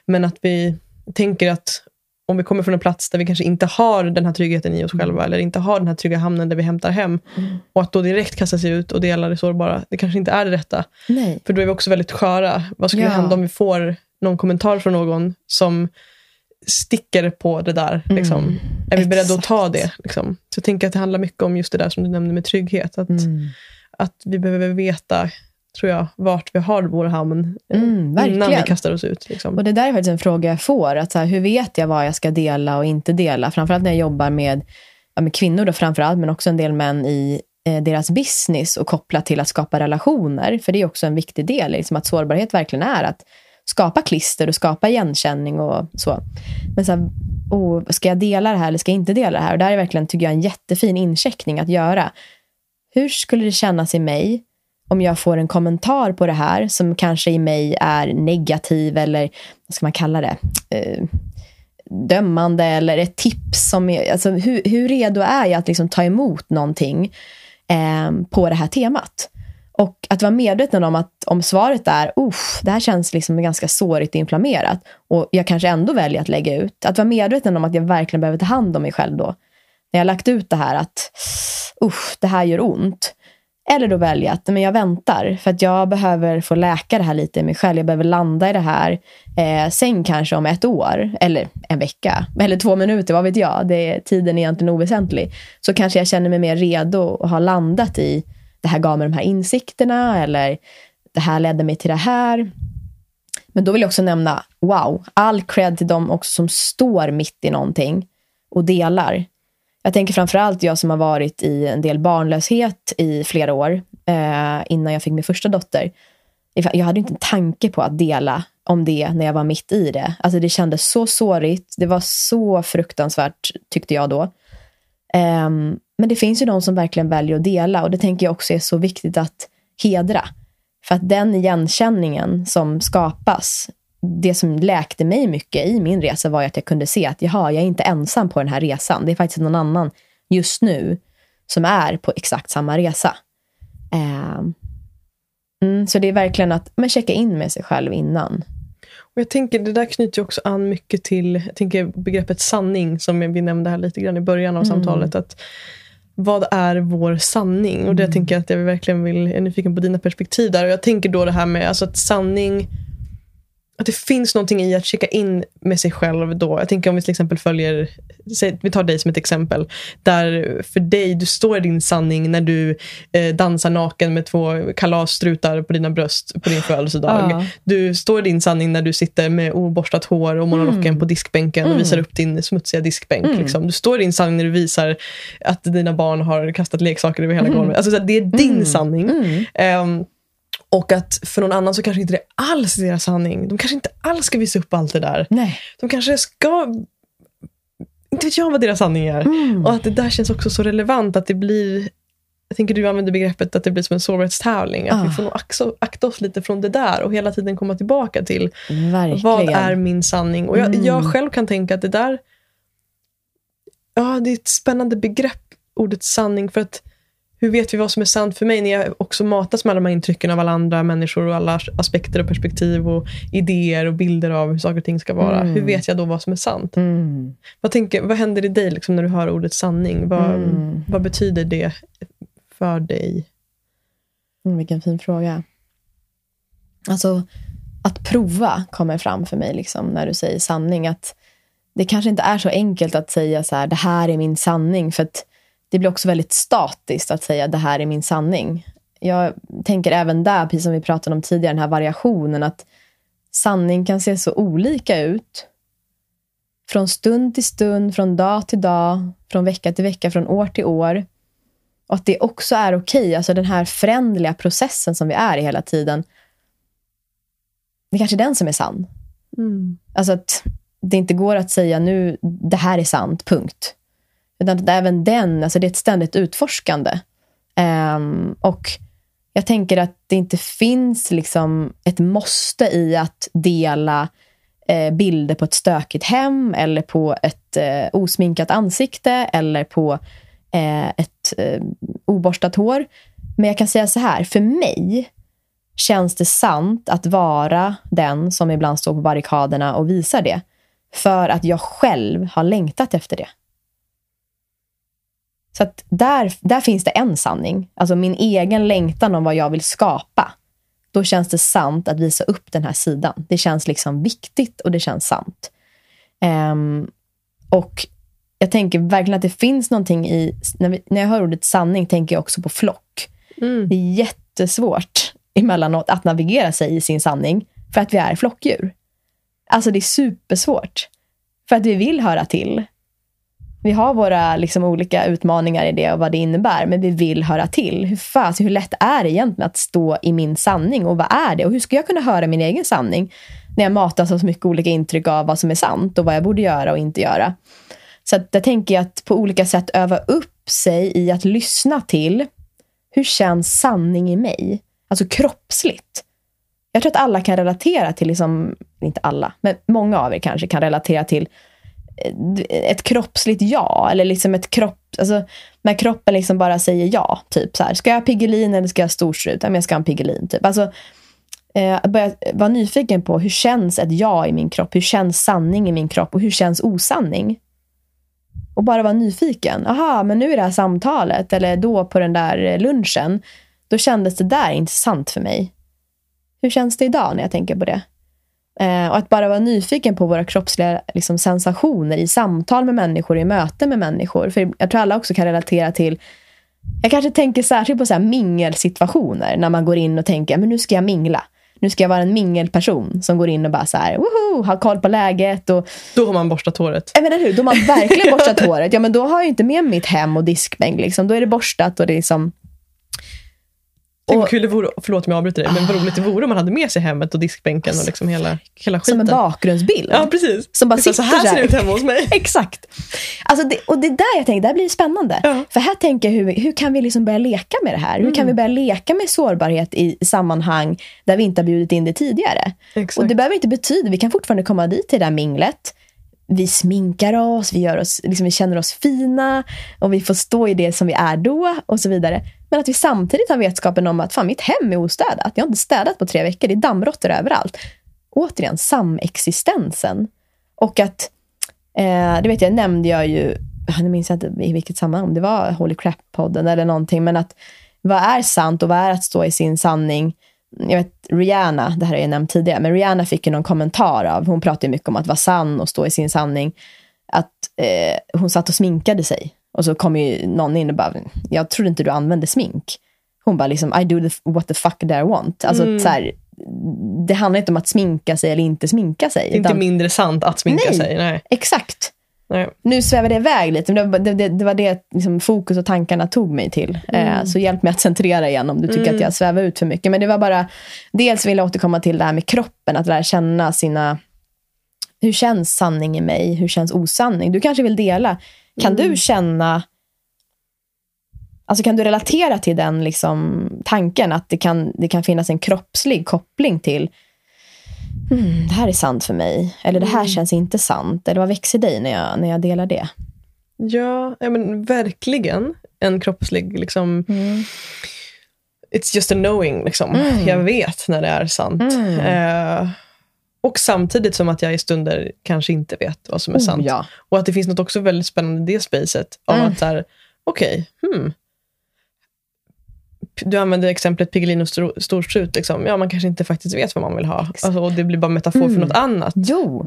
S2: Men att vi tänker att om vi kommer från en plats där vi kanske inte har den här tryggheten i oss
S1: Mm.
S2: själva eller inte har den här trygga hamnen där vi hämtar hem och att då direkt kasta sig ut och dela det sårbara, det kanske inte är det rätta.
S1: Nej.
S2: För då är vi också väldigt sköra. Vad skulle
S1: Ja.
S2: hända om vi får någon kommentar från någon som sticker på det där? Liksom? Är vi beredda att ta
S1: Mm.
S2: Det? Liksom? Så jag tänker att det handlar mycket om just det där som du nämnde med trygghet. Att,
S1: Mm.
S2: att vi behöver veta, tror jag, vart vi har vår hamn eh,
S1: Mm,
S2: innan vi kastar oss ut. Liksom.
S1: Och Det där är faktiskt en fråga jag får. Att så här, hur vet jag vad jag ska dela och inte dela? Framförallt när jag jobbar med, ja, med kvinnor, då framförallt, men också en del män i eh, deras business och kopplat till att skapa relationer. För det är också en viktig del. Liksom att sårbarhet verkligen är att skapa klister och skapa igenkänning och så. Men så här, oh, ska jag dela det här eller ska jag inte dela det här? Och där är verkligen, tycker jag, en jättefin incheckning att göra. Hur skulle det kännas i mig om jag får en kommentar på det här som kanske i mig är negativ eller vad ska man kalla det? Eh, dömande eller ett tips. Som är, alltså, hur, hur redo är jag att liksom ta emot någonting eh, på det här temat? Och att vara medveten om att om svaret är Uff, det här känns liksom ganska sårigt och inflammerat och jag kanske ändå väljer att lägga ut. Att vara medveten om att jag verkligen behöver ta hand om mig själv då. När jag har lagt ut det här att Uff, det här gör ont. Eller då välja att men jag väntar för att jag behöver få läka det här lite i mig själv. Jag behöver landa i det här. Eh, sen kanske om ett år, eller en vecka, eller två minuter, vad vet jag. Det är, tiden är egentligen oväsentlig. Så kanske jag känner mig mer redo och har landat i det här gav mig de här insikterna eller det här ledde mig till det här. Men då vill jag också nämna, wow, all cred till dem också som står mitt i någonting och delar. Jag tänker framförallt jag som har varit i en del barnlöshet i flera år eh, innan jag fick min första dotter. Jag hade inte en tanke på att dela om det när jag var mitt i det. Alltså det kändes så sårigt. Det var så fruktansvärt tyckte jag då. Um, men det finns ju de som verkligen väljer att dela och det tänker jag också är så viktigt att hedra. För att den igenkänningen som skapas, det som läkte mig mycket i min resa var att jag kunde se att jaha, jag är inte ensam på den här resan. Det är faktiskt någon annan just nu som är på exakt samma resa. Um, mm, så det är verkligen att men checka in med sig själv innan.
S2: Och jag tänker, Det där knyter också an mycket till jag tänker begreppet sanning, som vi nämnde här lite grann i början av
S1: Mm.
S2: samtalet. Att vad är vår sanning? Och det
S1: Mm.
S2: tänker jag att jag verkligen vill, jag är nyfiken på dina perspektiv där. Och jag tänker då det här med alltså att sanning, att det finns någonting i att checka in med sig själv då. Jag tänker om vi till exempel följer, vi tar dig som ett exempel, där för dig, du står i din sanning när du eh, dansar naken med två kalasstrutar på dina bröst på din födelsedag.
S1: Ja.
S2: Du står i din sanning när du sitter med oborstat hår och monolocken
S1: Mm.
S2: på diskbänken och visar upp din smutsiga diskbänk.
S1: Mm.
S2: Liksom. Du står i din sanning när du visar att dina barn har kastat leksaker över hela golvet. Alltså, det är din
S1: Mm.
S2: sanning.
S1: Mm.
S2: Och att för någon annan så kanske inte det alls är deras sanning. De kanske inte alls ska visa upp allt det där.
S1: Nej.
S2: De kanske ska... Inte vet jag vad deras sanning är.
S1: Mm.
S2: Och att det där känns också så relevant att det blir... Jag tänker du använder begreppet att det blir som en sårbarhetstävling. Att
S1: Ah.
S2: vi får nog akta, akta oss lite från det där och hela tiden komma tillbaka till
S1: Verkligen.
S2: vad är min sanning? Och jag,
S1: Mm.
S2: jag själv kan tänka att det där... Ja, det är ett spännande begrepp, ordet sanning. För att hur vet vi vad som är sant för mig när jag också matas med alla de här intrycken av alla andra människor och alla aspekter och perspektiv och idéer och bilder av hur saker och ting ska vara.
S1: Mm.
S2: Hur vet jag då vad som är sant?
S1: Mm.
S2: Vad, tänker, vad händer i dig liksom när du hör ordet sanning? Vad,
S1: Mm.
S2: vad betyder det för dig?
S1: Mm, vilken fin fråga. Alltså, att prova kommer fram för mig liksom, när du säger sanning. Att Det kanske inte är så enkelt att säga så här, det här är min sanning. För att det blir också väldigt statiskt att säga det här är min sanning. Jag tänker även där, precis som vi pratade om tidigare, den här variationen. Att sanning kan se så olika ut. Från stund till stund, från dag till dag, från vecka till vecka, från år till år. Och att det också är okej, alltså den här förändliga processen som vi är i hela tiden. Det är kanske är den som är sann.
S2: Mm.
S1: Alltså att det inte går att säga nu, det här är sant, punkt. Utan att även den, alltså det är ett ständigt utforskande. Um, och jag tänker att det inte finns liksom ett måste i att dela eh, bilder på ett stökigt hem eller på ett eh, osminkat ansikte eller på eh, ett eh, oborstat hår. Men jag kan säga så här, för mig känns det sant att vara den som ibland står på barrikaderna och visar det. För att jag själv har längtat efter det. Så att där, där finns det en sanning. Alltså min egen längtan om vad jag vill skapa. Då känns det sant att visa upp den här sidan. Det känns liksom viktigt och det känns sant. Um, och jag tänker verkligen att det finns någonting i... När, vi, när jag hör ordet sanning tänker jag också på flock.
S2: Mm.
S1: Det är jättesvårt emellanåt att navigera sig i sin sanning för att vi är flockdjur. Alltså det är supersvårt. För att vi vill höra till. Vi har våra liksom, olika utmaningar i det och vad det innebär, men vi vill höra till. Hur, fast, hur lätt är det egentligen att stå i min sanning och vad är det? Och hur ska jag kunna höra min egen sanning när jag matas av så mycket olika intryck av vad som är sant och vad jag borde göra och inte göra? Så att där tänker jag att på olika sätt öva upp sig i att lyssna till hur känns sanning i mig? Alltså kroppsligt. Jag tror att alla kan relatera till, liksom, inte alla, men många av er kanske kan relatera till Eh, ett kroppsligt ja. Eller liksom ett kropp, alltså, när kroppen liksom bara säger ja. Typ så här, ska jag ha Piggelin eller ska jag ha storstrut? jag ska ha en Piggelin. Typ. Alltså, eh, börja vara nyfiken på hur känns ett ja i min kropp? Hur känns sanning i min kropp? Och hur känns osanning? Och bara vara nyfiken. Aha, men nu i det här samtalet eller då på den där eh, lunchen. Då kändes det där intressant för mig. Hur känns det idag när jag tänker på det? Eh, och att bara vara nyfiken på våra kroppsliga liksom, sensationer i samtal med människor, i möte med människor. För jag tror alla också kan relatera till jag kanske tänker särskilt på så här mingelsituationer när man går in och tänker men nu ska jag mingla. Nu ska jag vara en mingelperson som går in och bara så här, woho, har koll på läget. Och,
S2: Då har man borstat håret.
S1: jag menar hur, då har man verkligen borstat håret. Ja, men då har jag inte med mitt hem och diskbänk. Liksom. Då är det borstat och det är liksom...
S2: Tänk
S1: Och-
S2: vad kul det vore, förlåt om jag avbryter dig, men vad roligt det vore om man hade med sig hemmet och diskbänken och liksom hela, hela
S1: Som en
S2: skiten.
S1: bakgrundsbild.
S2: Ja, precis.
S1: Som bara
S2: Det är så
S1: sitter
S2: här ser det ut hemma hos mig.
S1: Exakt. Alltså det, och det är där jag tänker, där blir det spännande.
S2: Ja.
S1: För här tänker jag, hur, hur kan vi liksom börja leka med det här? Hur kan vi börja leka med sårbarhet i sammanhang där vi inte har bjudit in det tidigare?
S2: Exakt.
S1: Och det behöver inte betyda, vi kan fortfarande komma dit till det där minglet. Vi sminkar oss, vi, gör oss, liksom vi känner oss fina och vi får stå i det som vi är då och så vidare. Men att vi samtidigt har vetskapen om att fan, mitt hem är ostädat. Jag har inte städat på tre veckor, det är dammråttor överallt. Återigen, samexistensen. Och att, eh, det vet jag, nämnde jag ju, nu minns jag inte i vilket sammanhang, om det var Holy Crap-podden eller någonting, men att vad är sant och vad är att stå i sin sanning? Jag vet, Rihanna, det här har jag nämnt tidigare, men Rihanna fick ju någon kommentar av, hon pratar ju mycket om att vara sann och stå i sin sanning, att eh, hon satt och sminkade sig. Och så kom ju någon in och bara, jag trodde inte du använde smink. Hon bara liksom, I do the, what the fuck do I want. Alltså
S2: Mm.
S1: så här, det handlar inte om att sminka sig eller inte sminka sig.
S2: Det är inte
S1: utan-
S2: mindre sant att sminka
S1: Nej.
S2: sig. Nej.
S1: Exakt.
S2: Nej.
S1: Nu svävar det iväg lite, men det, var- det, det, var det liksom, fokus och tankarna tog mig till. Eh, så hjälp mig att centrera igen om du tycker att jag svävar ut för mycket. Men det var bara, dels vill jag återkomma till det här med kroppen, att lära känna sina... Hur känns sanning i mig? Hur känns osanning? Du kanske vill dela. Kan du känna... Alltså kan du relatera till den liksom, tanken att det kan, det kan finnas en kroppslig koppling till hmm, det här är sant för mig. Eller det här känns inte sant. Eller vad växer dig när jag, när jag delar det?
S2: Ja, ja, men verkligen en kroppslig... Liksom, It's just a knowing. Liksom.
S1: Mm.
S2: Jag vet när det är sant.
S1: Mm.
S2: Och samtidigt som att jag i stunder kanske inte vet vad som är sant.
S1: Oh, ja.
S2: Och att det finns något också väldigt spännande i det spacet. Av
S1: Mm.
S2: att okej, hmm. Du använder exemplet Piggelin och stor- storstrut. Liksom. Ja, man kanske inte faktiskt vet vad man vill ha. Alltså, och det blir bara metafor för
S1: Mm.
S2: något annat.
S1: Jo.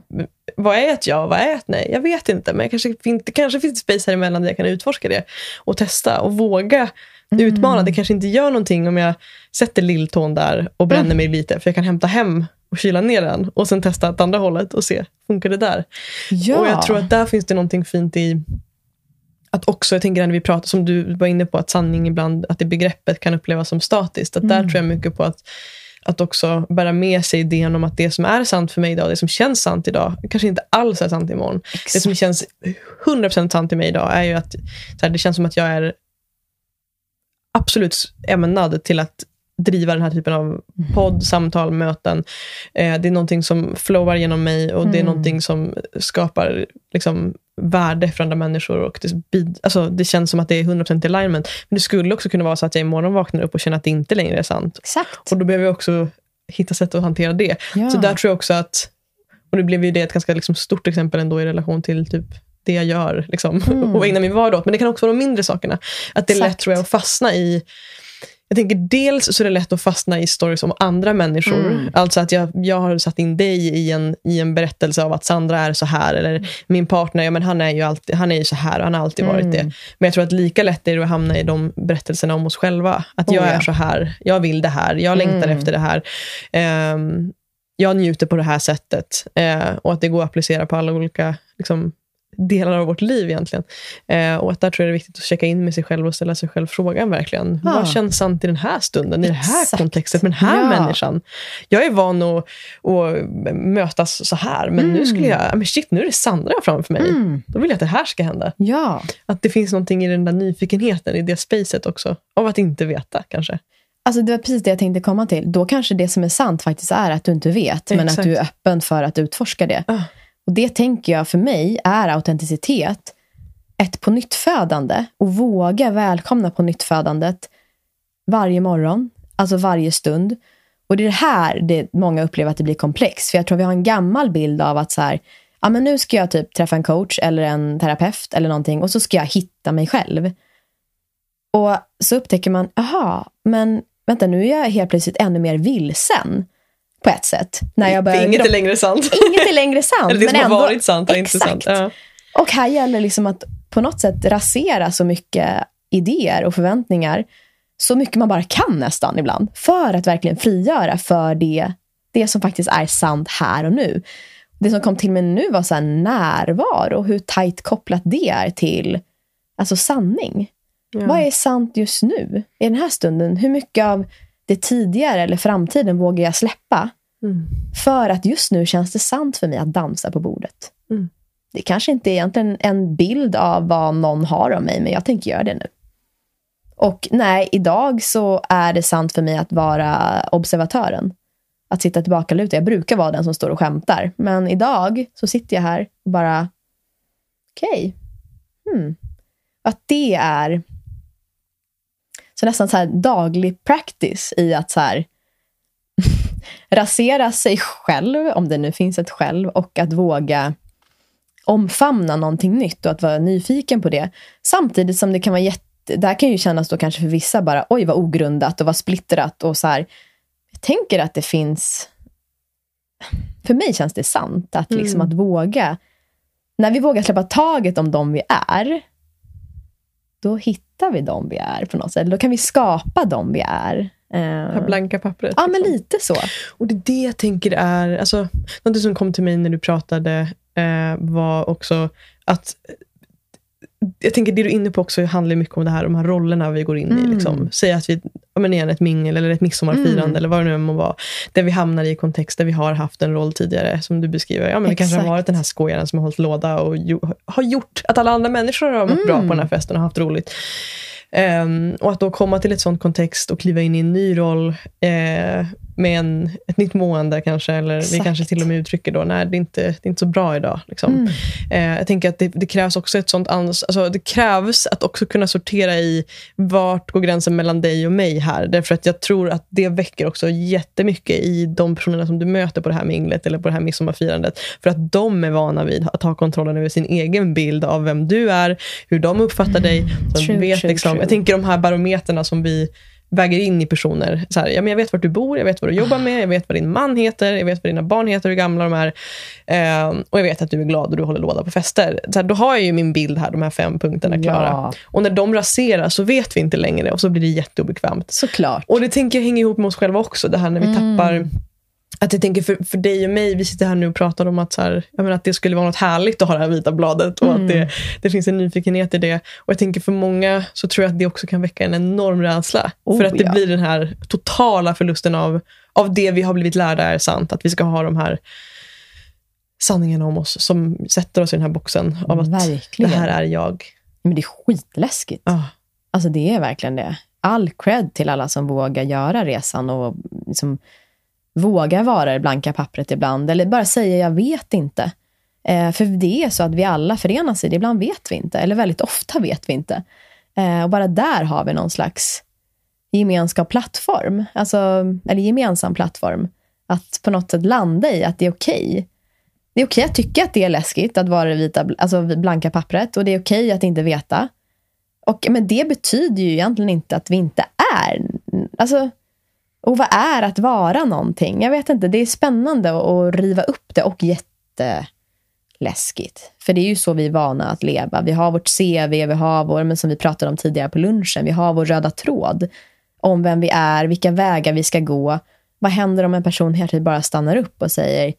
S2: Vad är ett ja? Vad är ett nej? Jag vet inte. Men kanske, det kanske finns space här emellan där jag kan utforska det. Och testa och våga
S1: Mm.
S2: utmana. Det kanske inte gör någonting om jag sätter lilltån där och bränner mig lite. För jag kan hämta hem och kyla ner den. Och sen testa åt andra hållet och se, funkar det där?
S1: Ja.
S2: Och jag tror att där finns det någonting fint i att också, jag tänker när vi pratar, som du var inne på, att sanning ibland, att det begreppet kan upplevas som statiskt. Att där
S1: Mm.
S2: tror jag mycket på att, att också bära med sig idén om att det som är sant för mig idag, det som känns sant idag, kanske inte alls är sant imorgon. Det som känns 100% sant i mig idag är ju att här, det känns som att jag är absolut ämnad till att driva den här typen av podd, samtal, möten. Eh, det är någonting som flowar genom mig och det är
S1: Mm.
S2: någonting som skapar liksom, värde för andra människor. Och det, alltså, det känns som att det är 100% i alignment. Men det skulle också kunna vara så att jag imorgon vaknar upp och känner att det inte längre är sant.
S1: Exakt.
S2: Och då behöver jag också hitta sätt att hantera det.
S1: Ja.
S2: Så där tror jag också att, Och nu blev ju det ett ganska liksom, stort exempel ändå i relation till typ det jag gör liksom,
S1: Mm.
S2: och ägnar min vardag åt. Men det kan också vara de mindre sakerna. Att det är lätt
S1: Exakt.
S2: tror jag att fastna i jag tänker dels så är det lätt att fastna i stories om andra människor.
S1: Mm.
S2: Alltså att jag, jag har satt in dig i en, i en berättelse av att Sandra är så här. Eller min partner, ja, men han är ju alltid, han är ju så här och han har alltid varit
S1: Mm.
S2: det. Men jag tror att lika lätt är det att hamna i de berättelserna om oss själva. Att
S1: Oh,
S2: jag är
S1: ja.
S2: så här, jag vill det här, jag längtar
S1: Mm.
S2: efter det här. Ehm, jag njuter på det här sättet. Eh, och att det går att applicera på alla olika liksom, delar av vårt liv egentligen. Eh, och att där tror jag det är viktigt att checka in med sig själv och ställa sig själv frågan verkligen.
S1: Ja.
S2: Vad känns sant i den här stunden, i det här
S1: Exakt.
S2: kontextet, med den här
S1: Ja.
S2: människan? Jag är van att, att mötas så här, men nu skulle jag, men shit, nu är det Sandra framför mig.
S1: Mm.
S2: Då vill jag att det här ska hända.
S1: Ja.
S2: Att det finns någonting i den där nyfikenheten, i det spacet också. Av att inte veta kanske.
S1: Alltså det var precis det jag tänkte komma till. Då kanske det som är sant faktiskt är att du inte vet, men
S2: Exakt.
S1: att du är öppen för att utforska det.
S2: Ah.
S1: Och Det tänker jag för mig är autenticitet. Ett på nyttfödande och våga välkomna på nyttfödandet varje morgon, alltså varje stund. Och det är det här det många upplever att det blir komplext. För jag tror vi har en gammal bild av att så här, ja, men nu ska jag typ träffa en coach eller en terapeut eller någonting och så ska jag hitta mig själv. Och så upptäcker man, aha, men vänta nu är jag helt plötsligt ännu mer vilsen på ett sätt. När jag börjar
S2: Inget är längre sant.
S1: Inget är längre sant.
S2: Eller det
S1: men
S2: som
S1: ändå,
S2: har varit sant är inte sant. Ja.
S1: Och här gäller liksom att på något sätt rasera så mycket idéer och förväntningar så mycket man bara kan nästan ibland. För att verkligen frigöra för det, det som faktiskt är sant här och nu. Det som kom till mig nu var så här närvaro och hur tajt kopplat det är till alltså sanning.
S2: Ja.
S1: Vad är sant just nu? I den här stunden, hur mycket av det tidigare eller framtiden vågar jag släppa?
S2: Mm.
S1: För att just nu känns det sant för mig att dansa på bordet.
S2: Mm.
S1: Det kanske inte är egentligen en bild av vad någon har om mig, men jag tänker göra det nu. Och nej, idag så är det sant för mig att vara observatören. Att sitta tillbaka lutad. Jag brukar vara den som står och skämtar. Men idag så sitter jag här och bara, okej. Hmm. Att det är så nästan så här daglig practice i att så här rasera sig själv, om det nu finns ett själv, och att våga omfamna någonting nytt och att vara nyfiken på det. Samtidigt som det kan vara jätte... Det här kan ju kännas då kanske för vissa bara, oj vad ogrundat och vad splittrat och så här. Jag tänker att det finns... För mig känns det sant att liksom
S2: Mm.
S1: att våga... När vi vågar släppa taget om dem vi är, då hittar vi dem vi är på något sätt. Då kan vi skapa dem vi är.
S2: Det här
S1: Eh,
S2: blanka pappret.
S1: Ja, men
S2: liksom.
S1: lite så.
S2: Och det är det jag tänker är, alltså, något som kom till mig när du pratade eh, var också att jag tänker det du är inne på också handlar mycket om det här, de här rollerna vi går in i.
S1: Mm.
S2: Liksom. Säg att vi, men igen, ett mingel eller ett midsommarfirande
S1: Mm.
S2: eller vad det nu än må vara. Där vi hamnar i kontext där vi har haft en roll tidigare, som du beskriver. Ja, men det kanske har varit den här skojaren som har hållit låda och jo, har gjort att alla andra människor har mått bra
S1: Mm.
S2: på den här festen och haft roligt. Ehm, och att då komma till ett sånt kontext och kliva in i en ny roll eh, med en, ett nytt mående kanske, eller vi
S1: Exakt.
S2: kanske till och med uttrycker då, nej det är inte, det är inte så bra idag. Liksom.
S1: Mm.
S2: Eh, jag tänker att det, det krävs också ett sånt ans- alltså det krävs att också kunna sortera i vart går gränsen mellan dig och mig här. Därför att jag tror att det väcker också jättemycket i de personerna som du möter på det här minglet eller på det här midsommarfirandet. För att de är vana vid att ha kontrollen över sin egen bild av vem du är, hur de uppfattar dig. Så
S1: True,
S2: vet
S1: true,
S2: liksom,
S1: true.
S2: Jag tänker de här barometerna som vi väger in i personer. Så här, ja, men jag vet vart du bor, jag vet vad du jobbar med, jag vet vad din man heter, jag vet vad dina barn heter, hur gamla de är. Ehm, och jag vet att du är glad och du håller låda på fester. Så här, då har jag ju min bild här, de här fem punkterna klara.
S1: Ja.
S2: Och när de raseras så vet vi inte längre och så blir det jätteobekvämt.
S1: Såklart.
S2: Och det tänker jag hänger ihop med oss själva också, det här när vi
S1: Mm.
S2: tappar att jag tänker för, för dig och mig, vi sitter här nu och pratar om att, så här, menar, att det skulle vara något härligt att ha det här vita bladet och
S1: Mm.
S2: att det, det finns en nyfikenhet i det. Och jag tänker för många så tror jag att det också kan väcka en enorm rädsla.
S1: Oh,
S2: för att det
S1: ja.
S2: blir den här totala förlusten av, av det vi har blivit lärda är sant. Att vi ska ha de här sanningarna om oss som sätter oss i den här boxen av att
S1: Verkligen.
S2: det här är jag.
S1: Men det är skitläskigt.
S2: Ah.
S1: Alltså det är verkligen det. All cred till alla som vågar göra resan och liksom vågar vara det blanka pappret ibland. Eller bara säga jag vet inte. Eh, för det är så att vi alla förenas i det. Ibland vet vi inte. Eller väldigt ofta vet vi inte. Eh, och bara där har vi någon slags gemenskap plattform. Alltså, eller gemensam plattform. Att på något sätt landa i att det är okej. Det är okej att tycka att det är läskigt att vara det vita, alltså blanka pappret och det är okej att inte veta. Och, men det betyder ju egentligen inte att vi inte är. Alltså, och vad är att vara någonting? Jag vet inte. Det är spännande att riva upp det och jätteläskigt. För det är ju så vi är vana att leva. Vi har vårt CV, vi har vår, men som vi pratade om tidigare på lunchen, vi har vår röda tråd om vem vi är, vilka vägar vi ska gå. Vad händer om en person hela tiden bara stannar upp och säger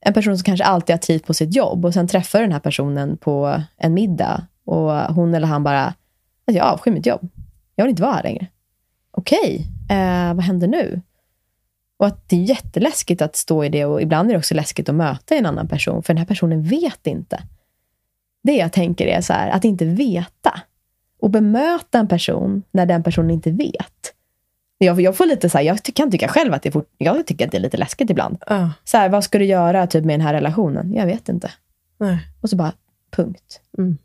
S1: en person som kanske alltid har tid på sitt jobb och sen träffar den här personen på en middag och hon eller han bara, alltså jag avskyr mitt jobb. Jag vill inte vara här längre. Okej, eh, vad händer nu? Och att det är jätteläskigt att stå i det och ibland är det också läskigt att möta en annan person, för den här personen vet inte. Det jag tänker är så här, att inte veta och bemöta en person när den personen inte vet. Jag, jag får lite så här, jag kan tycka själv att det fort, jag tycker att det är lite läskigt ibland.
S2: Uh.
S1: Så här, vad ska du göra typ, med den här relationen? Jag vet inte.
S2: Nej.
S1: Och så bara, punkt.
S2: Mm.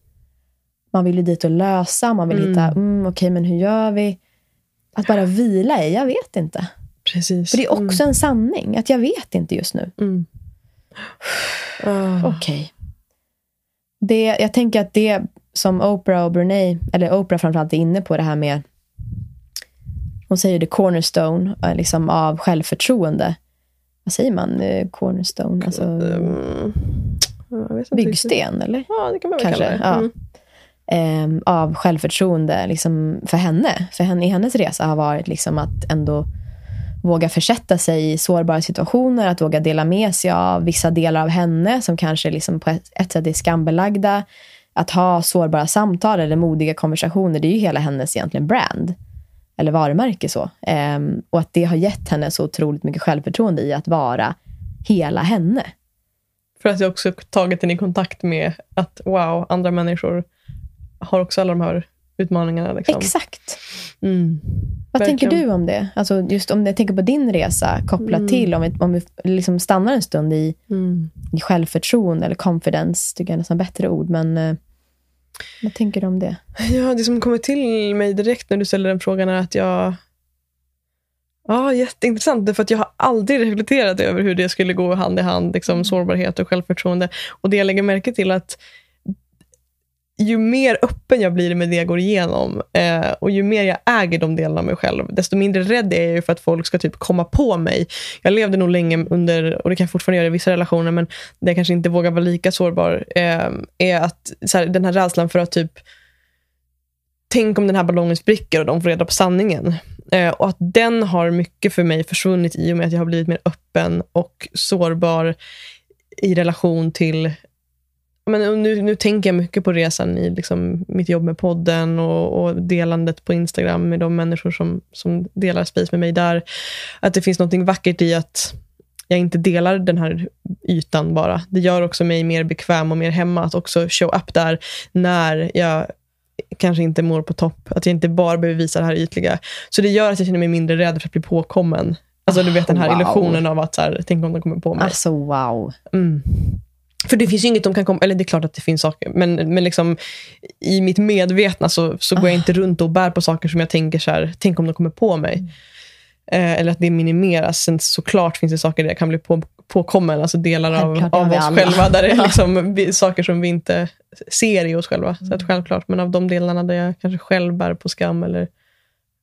S1: Man vill ju dit och lösa, man vill
S2: Mm.
S1: hitta, mm, okej men hur gör vi? Att bara vila i, jag vet inte.
S2: Precis.
S1: För det är också en sanning, att jag vet inte just nu.
S2: Mm. Mm. Ah.
S1: Okej. Det, jag tänker att det som Oprah och Brene, eller Oprah framförallt är inne på det här med, hon säger det cornerstone eh, liksom av självförtroende. Vad säger man? Eh, Cornerstone? Alltså,
S2: Mm.
S1: Byggsten, eller?
S2: Ja, det kan man väl
S1: Kanske,
S2: kalla det.
S1: ja eh, av självförtroende liksom, för henne. För henne i hennes resa har varit liksom att ändå våga försätta sig i sårbara situationer, att våga dela med sig av vissa delar av henne som kanske liksom på ett, sätt är skambelagda. Att ha sårbara samtal eller modiga konversationer, det är ju hela hennes egentligen brand. Eller varumärke så. Um, och att det har gett henne så otroligt mycket självförtroende i att vara hela henne.
S2: För att jag också tagit henne i kontakt med att wow, andra människor har också alla de här utmaningarna. Liksom.
S1: Exakt.
S2: Mm.
S1: Vad
S2: Verkligen.
S1: tänker du om det? Alltså just om jag tänker på din resa kopplat
S2: Mm.
S1: till, om vi, om vi liksom stannar en stund i,
S2: Mm.
S1: i självförtroende eller confidence, tycker jag är nästan bättre ord. Men eh, vad tänker du om det?
S2: Ja, det som kommer till mig direkt när du ställer den frågan är att jag... Ja, jätteintressant. Därför att jag har aldrig reflekterat över hur det skulle gå hand i hand, liksom, sårbarhet och självförtroende. Och det jag lägger märke till att ju mer öppen jag blir med det jag går igenom eh, och ju mer jag äger de delarna av mig själv, desto mindre rädd är jag för att folk ska typ komma på mig. Jag levde nog länge under, och det kan jag fortfarande göra i vissa relationer, men där jag kanske inte vågar vara lika sårbar, eh, är att så här, den här rädslan för att typ Tänk om den här ballongen spricker och de får reda på sanningen. Eh, och att den har mycket för mig försvunnit i och med att jag har blivit mer öppen och sårbar i relation till men nu, nu tänker jag mycket på resan i liksom mitt jobb med podden och, och delandet på Instagram med de människor som, som delar space med mig där. Att det finns något vackert i att jag inte delar den här ytan bara. Det gör också mig mer bekväm och mer hemma att också show up där när jag kanske inte mår på topp. Att jag inte bara behöver visa det här ytliga. Så det gör att jag känner mig mindre rädd för att bli påkommen. Alltså du vet den här
S1: Wow.
S2: illusionen av att så här, tänk om de kommer på mig.
S1: Alltså wow.
S2: Mm. För det finns ju inget de kan komma... Eller det är klart att det finns saker, men, men liksom, i mitt medvetna så, så går jag inte runt och bär på saker som jag tänker så här, tänk om de kommer på mig. Eh, eller att det minimeras. Sen såklart finns det saker där jag kan bli på, påkommen, alltså delar av, av oss
S1: alla.
S2: själva, där det är liksom vi- saker som vi inte ser i oss själva. Så att självklart, men av de delarna där jag kanske själv bär på skam eller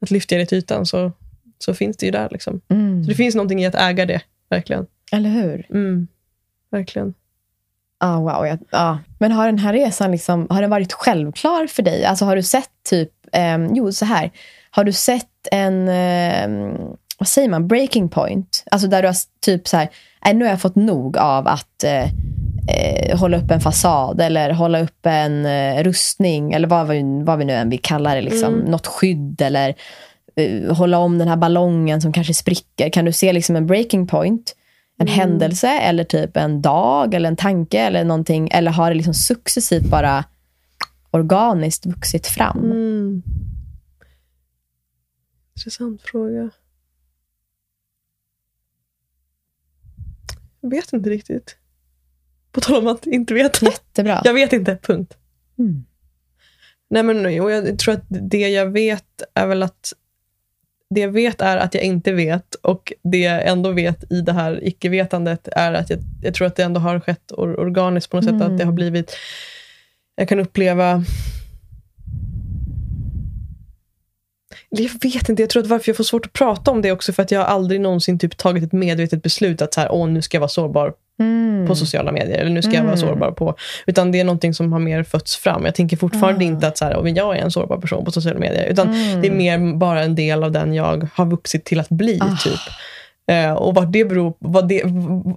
S2: att lyfta det till ytan så, så finns det ju där. Liksom.
S1: Mm.
S2: Så det finns någonting i att äga det, verkligen.
S1: Eller hur?
S2: Mm. Verkligen.
S1: Ah, wow, jag, ah. Men har den här resan liksom, har den varit självklar för dig? Alltså har du sett typ, ehm, jo så här, har du sett en, ehm, vad säger man, breaking point? Alltså där du har typ så här, nej nu har jag fått nog av att eh, eh, hålla upp en fasad eller hålla upp en eh, rustning eller vad vi, vad vi nu än vill kalla det, liksom, något skydd eller eh, hålla om den här ballongen som kanske spricker. Kan du se liksom en breaking point? En händelse eller typ en dag eller en tanke eller någonting? Eller har det liksom successivt bara organiskt vuxit fram?
S2: Mm. Intressant fråga. Jag vet inte riktigt. På tal om att inte veta.
S1: Jättebra.
S2: Jag vet inte, punkt.
S1: Mm.
S2: Nej, men, och jag tror att det jag vet är väl att det jag vet är att jag inte vet Och det jag ändå vet i det här icke-vetandet är att jag, jag tror att det ändå har skett or organiskt på något sätt. Att det har blivit... Jag kan uppleva... Jag vet inte, jag tror att varför jag får svårt att prata om det också för att jag har aldrig någonsin typ tagit ett medvetet beslut att så här, Åh, nu ska jag vara sårbar
S1: Mm.
S2: på sociala medier. Eller nu ska jag vara sårbar på... Utan det är någonting som har mer fötts fram. Jag tänker fortfarande
S1: Ah.
S2: inte att så här, "Åh, jag är en sårbar person på sociala medier. Utan
S1: Mm.
S2: det är mer bara en del av den jag har vuxit till att bli.
S1: Ah.
S2: typ. Eh, och vad det beror vad det,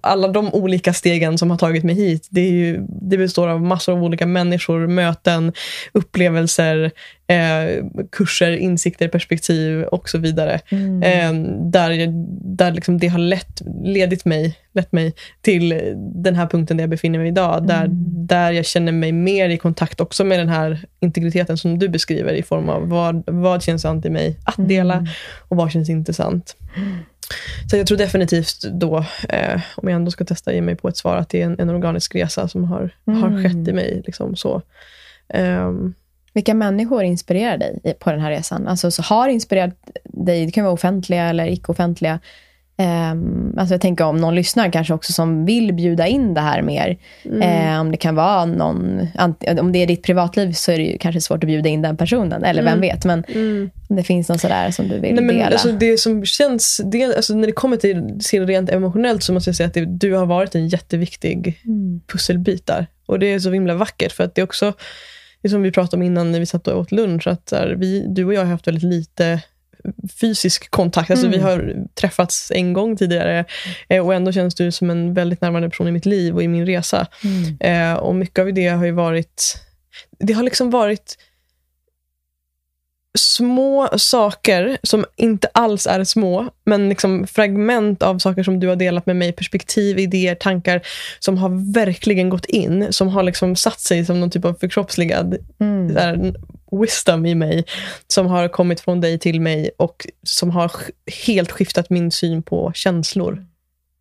S2: Alla de olika stegen som har tagit mig hit, det, ju, det består av massor av olika människor, möten, upplevelser, eh, kurser, insikter, perspektiv och så vidare.
S1: Mm.
S2: Eh, där där liksom det har lett, ledit mig, lett mig till den här punkten där jag befinner mig idag. Där, där jag känner mig mer i kontakt också med den här integriteten som du beskriver i form av vad, vad känns sant i mig att dela och vad känns inte sant. Så jag tror definitivt då, eh, om jag ändå ska testa ge mig på ett svar, att det är en, en organisk resa som har, har skett i mig. Liksom så. Ehm,
S1: Vilka människor inspirerar dig på den här resan? Alltså, så har inspirerat dig, det kan vara offentliga eller icke-offentliga. Um, alltså jag tänker om någon lyssnar kanske också som vill bjuda in det här mer. Eh, om det kan vara någon, om det är ditt privatliv så är det kanske svårt att bjuda in den personen. Eller vem vet. Men om det finns någon sådär som du vill
S2: Nej, men
S1: dela.
S2: alltså det som känns, det, alltså när det kommer till, till rent emotionellt så måste jag säga att det, du har varit en jätteviktig
S1: Mm.
S2: pusselbit där. Och det är så himla vackert för att det är också, det som vi pratade om innan när vi satt och åt lunch, att här, vi, du och jag har haft väldigt lite fysisk kontakt. Alltså
S1: Mm.
S2: Vi har träffats en gång tidigare eh, och ändå känns du som en väldigt närvarande person i mitt liv och i min resa.
S1: Mm.
S2: Eh, och mycket av det har ju varit... Det har liksom varit små saker som inte alls är små, men liksom fragment av saker som du har delat med mig, perspektiv, idéer, tankar som har verkligen gått in, som har liksom satt sig som någon typ av förkroppsligad
S1: Mm.
S2: här, wisdom i mig, som har kommit från dig till mig och som har helt skiftat min syn på känslor.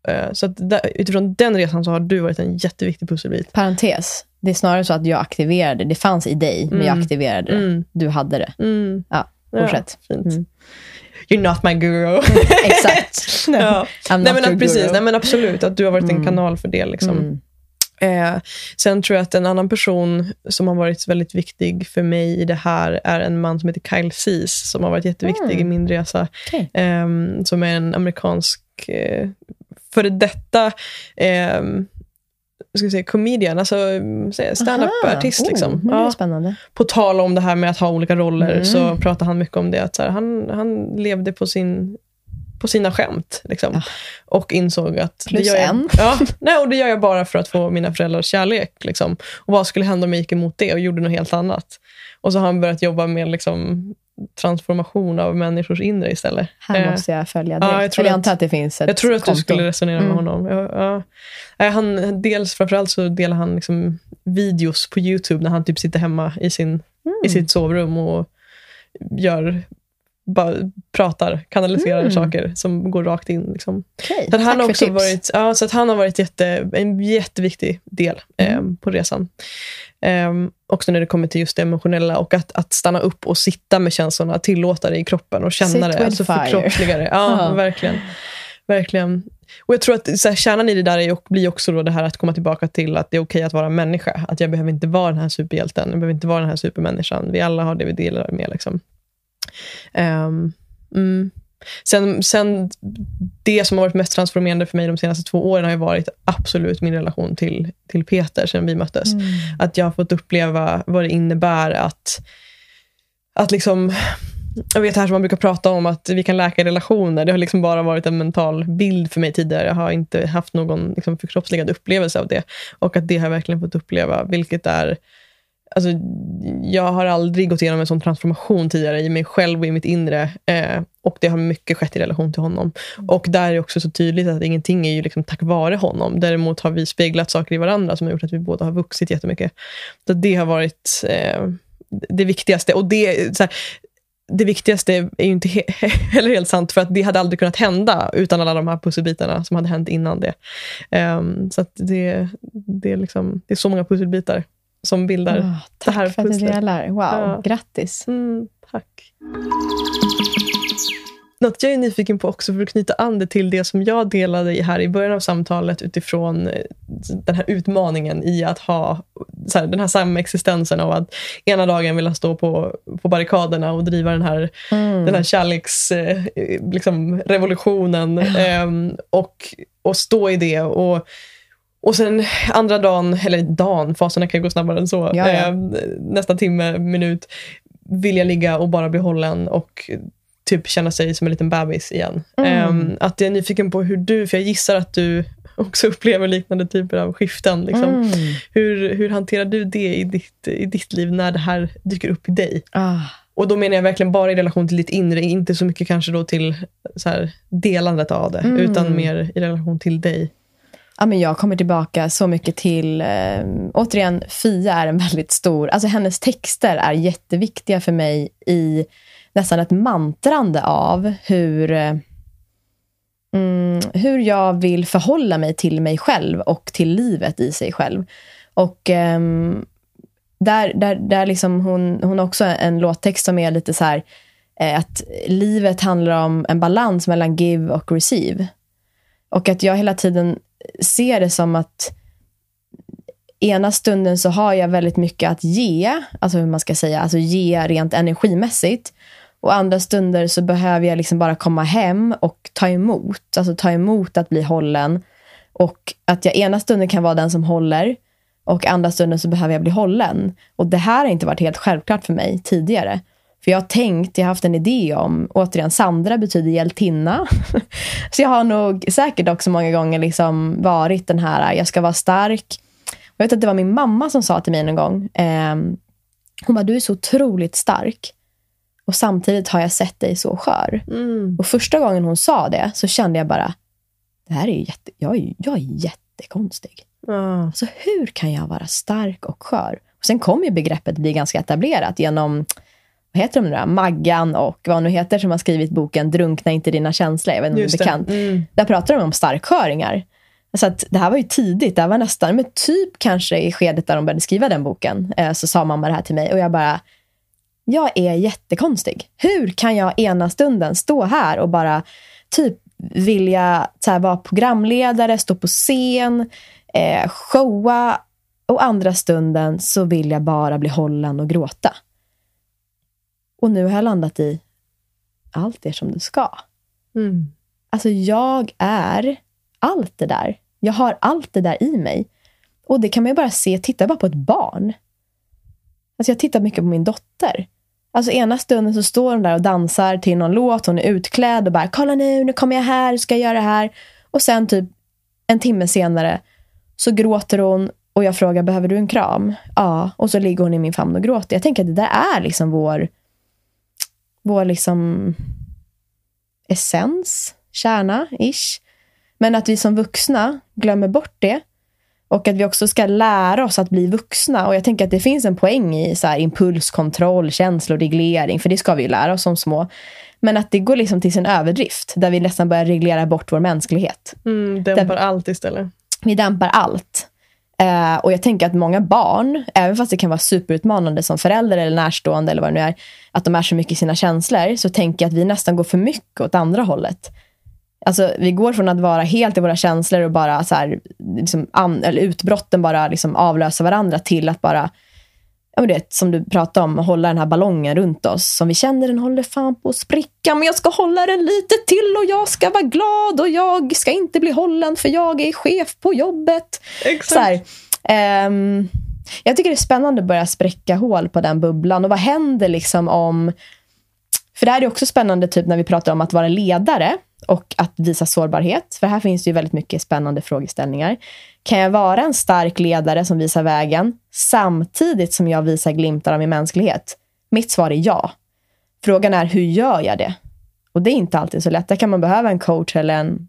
S2: Eh, Så där, utifrån den resan så har du varit en jätteviktig pusselbit.
S1: Parentes. Det är snarare så att jag aktiverade. Det fanns i dig, men jag aktiverade det.
S2: Mm.
S1: Du hade det.
S2: Mm.
S1: Ja, fortsätt.
S2: Ja, fint.
S1: Mm.
S2: You're not my guru.
S1: Exakt.
S2: ja.
S1: I'm
S2: Nej,
S1: not
S2: men,
S1: your
S2: precis,
S1: guru.
S2: nej, men absolut, att du har varit en
S1: Mm.
S2: kanal för det. Liksom. Eh, sen tror jag att en annan person som har varit väldigt viktig för mig i det här är en man som heter Kyle Cease, som har varit jätteviktig
S1: Mm.
S2: i min resa.
S1: Okej.
S2: Ehm, som är en amerikansk eh, före detta eh, ska vi säga, comedian, alltså stand-up-artist. Liksom.
S1: Oh, är
S2: Ja,
S1: spännande.
S2: på tal om det här med att ha olika roller
S1: Mm.
S2: så pratar han mycket om det. Att så här, han, han levde på, sin, på sina skämt. Liksom,
S1: Ja.
S2: Och insåg att
S1: Plus
S2: det gör jag,
S1: en.
S2: Ja, nej, och det gör jag bara för att få mina föräldrars kärlek. Liksom. Och vad skulle hända om jag gick emot det och gjorde något helt annat? Och så har han börjat jobba med liksom, transformation av människors inre istället.
S1: Här
S2: Eh,
S1: måste jag följa
S2: ja,
S1: direkt.
S2: jag tror
S1: Eller jag
S2: att-
S1: antar att det finns ett
S2: jag tror att du
S1: konto.
S2: skulle resonera med
S1: Mm.
S2: honom. Ja, ja. Nej, Han, dels, framförallt så delar han liksom videos på YouTube när han typ sitter hemma i, sin,
S1: Mm.
S2: i sitt sovrum och gör, bara pratar, kanaliserar
S1: Mm.
S2: saker som går rakt in. Liksom.
S1: Okej,
S2: Så han, har också
S1: tips.
S2: varit, ja, så att han har varit jätte, en jätteviktig del eh,
S1: Mm.
S2: på resan. Eh, också när det kommer till just det emotionella och att, att stanna upp och sitta med känslorna, tillåta det i kroppen och känna
S1: Sit
S2: det. Alltså förkroppsliga det. Ja,
S1: Ja.
S2: verkligen. verkligen. Och jag tror att så här, kärnan i det där är, och blir också då det här att komma tillbaka till att det är okej att vara människa. Att jag behöver inte vara den här superhjälten, jag behöver inte vara den här supermänniskan. Vi alla har det vi delar med. Liksom. Ehm, mm. Sen, sen det som har varit mest transformerande för mig de senaste två åren har ju varit absolut min relation till, till Peter sen vi möttes.
S1: Mm.
S2: Att jag har fått uppleva vad det innebär att, att liksom, jag vet här som man brukar prata om att vi kan läka relationer. Det har liksom bara varit en mental bild för mig tidigare. Jag har inte haft någon liksom, förkroppsligad upplevelse av det. Och att det har jag verkligen fått uppleva, vilket är Alltså, jag har aldrig gått igenom en sån transformation tidigare i mig själv och i mitt inre. Eh, och det har mycket skett i relation till honom. Och där är också så tydligt att ingenting är ju liksom tack vare honom. Däremot har vi speglat saker i varandra som har gjort att vi båda har vuxit jättemycket. Så det har varit eh, det viktigaste. Och det, så här, det viktigaste är ju inte he- heller helt sant, för att det hade aldrig kunnat hända utan alla de här pusselbitarna som hade hänt innan det. Ehm, så det, det, är liksom, det är så många pusselbitar som bildar
S1: Ah, tack
S2: här
S1: för att du
S2: pusslet.
S1: delar. Wow,
S2: Ja.
S1: grattis.
S2: Mm, tack. något jag är nyfiken på också, för att knyta an det till det som jag delade här i början av samtalet utifrån eh, den här utmaningen i att ha så här, den här samexistensen av att ena dagen vilja stå på, på barrikaderna och driva den här, mm. den här kärleksrevolutionen eh, liksom, eh, och, och stå i det. och och sen andra dagen, eller dagen, faserna kan gå snabbare än så, eh, nästa timme, minut, vill jag ligga och bara bli hållen och typ känna sig som en liten bebis igen. Mm. Eh, att jag är nyfiken på hur du, för jag gissar att du också upplever liknande typer av skiften. Liksom. Mm. Hur, hur hanterar du det i ditt, i ditt liv när det här dyker upp i dig?
S1: Ah.
S2: Och då menar jag verkligen bara i relation till ditt inre, inte så mycket kanske då till så här, delandet av det, mm. utan mer i relation till dig
S1: ja, men jag kommer tillbaka så mycket till... Eh, återigen, Fia är en väldigt stor... Alltså hennes texter är jätteviktiga för mig i nästan ett mantrande av hur, eh, mm, hur jag vill förhålla mig till mig själv och till livet i sig själv. Och eh, där, där, där liksom hon, hon har också en låttext som är lite så här eh, att livet handlar om en balans mellan give och receive. Och att jag hela tiden ser det som att ena stunden så har jag väldigt mycket att ge, alltså hur man ska säga, alltså ge rent energimässigt. Och andra stunder så behöver jag liksom bara komma hem och ta emot, alltså ta emot att bli hållen. Och att jag ena stunden kan vara den som håller och andra stunden så behöver jag bli hållen. Och det här har inte varit helt självklart för mig tidigare. För jag har tänkt, jag har haft en idé om, återigen, Sandra betyder hjältinna. så jag har nog säkert också många gånger liksom varit den här, jag ska vara stark. Jag vet att det var min mamma som sa till mig en gång, eh, hon bara, du är så otroligt stark. Och samtidigt har jag sett dig så skör.
S2: Mm.
S1: Och första gången hon sa det så kände jag bara, det här är ju jätte, jag, är, jag är jättekonstig.
S2: Mm.
S1: Alltså, hur kan jag vara stark och skör? Och sen kom ju begreppet bli ganska etablerat genom vad heter de nu då? Maggan och vad nu heter som har skrivit boken Drunkna inte dina känslor. Jag vet inte om det är bekant.
S2: Mm.
S1: Där pratar de om starksköringar. Så att det här var ju tidigt. Det här var nästan, men typ kanske i skedet där de började skriva den boken, eh, så sa mamma det här till mig. Och jag bara, jag är jättekonstig. Hur kan jag ena stunden stå här och bara typ vilja så här, vara programledare, stå på scen, eh, showa och andra stunden så vill jag bara bli hållen och gråta. Och nu har jag landat i allt är som det ska.
S2: Mm.
S1: Alltså jag är allt det där. Jag har allt det där i mig. Och det kan man ju bara se, titta bara på ett barn. Alltså jag tittar mycket på min dotter. Alltså ena stunden så står hon där och dansar till någon låt, hon är utklädd och bara kolla nu, nu kommer jag här, ska jag göra det här. Och sen typ en timme senare så gråter hon och jag frågar, behöver du en kram? Ja, och så ligger hon i min famn och gråter. Jag tänker att det där är liksom vår vår liksom essens, kärna, ish. Men att vi som vuxna glömmer bort det. Och att vi också ska lära oss att bli vuxna. Och jag tänker att det finns en poäng i så här impulskontroll, känsloreglering. För det ska vi ju lära oss som små. Men att det går liksom till sin överdrift. Där vi nästan börjar reglera bort vår mänsklighet.
S2: Mm, dämpar där, allt istället.
S1: Vi dämpar allt. Eh, och jag tänker att många barn, även fast det kan vara superutmanande som förälder eller närstående eller vad det nu är, att de är så mycket i sina känslor, så tänker jag att vi nästan går för mycket åt andra hållet. Alltså, vi går från att vara helt i våra känslor och bara så här, liksom, an, eller utbrotten bara liksom avlösa varandra till att bara, ja, men det, som du pratade om, hålla den här ballongen runt oss. Som vi känner, den håller fan på att spricka, men jag ska hålla den lite till och jag ska vara glad och jag ska inte bli hållen för jag är chef på jobbet.
S2: Exakt.
S1: Um, jag tycker det är spännande att börja spräcka hål på den bubblan. Och vad händer liksom om... För det här är också spännande typ när vi pratar om att vara ledare och att visa sårbarhet. För här finns det ju väldigt mycket spännande frågeställningar. Kan jag vara en stark ledare som visar vägen samtidigt som jag visar glimtar av min mänsklighet? Mitt svar är ja. Frågan är hur gör jag det? Och det är inte alltid så lätt. Där kan man behöva en coach eller en,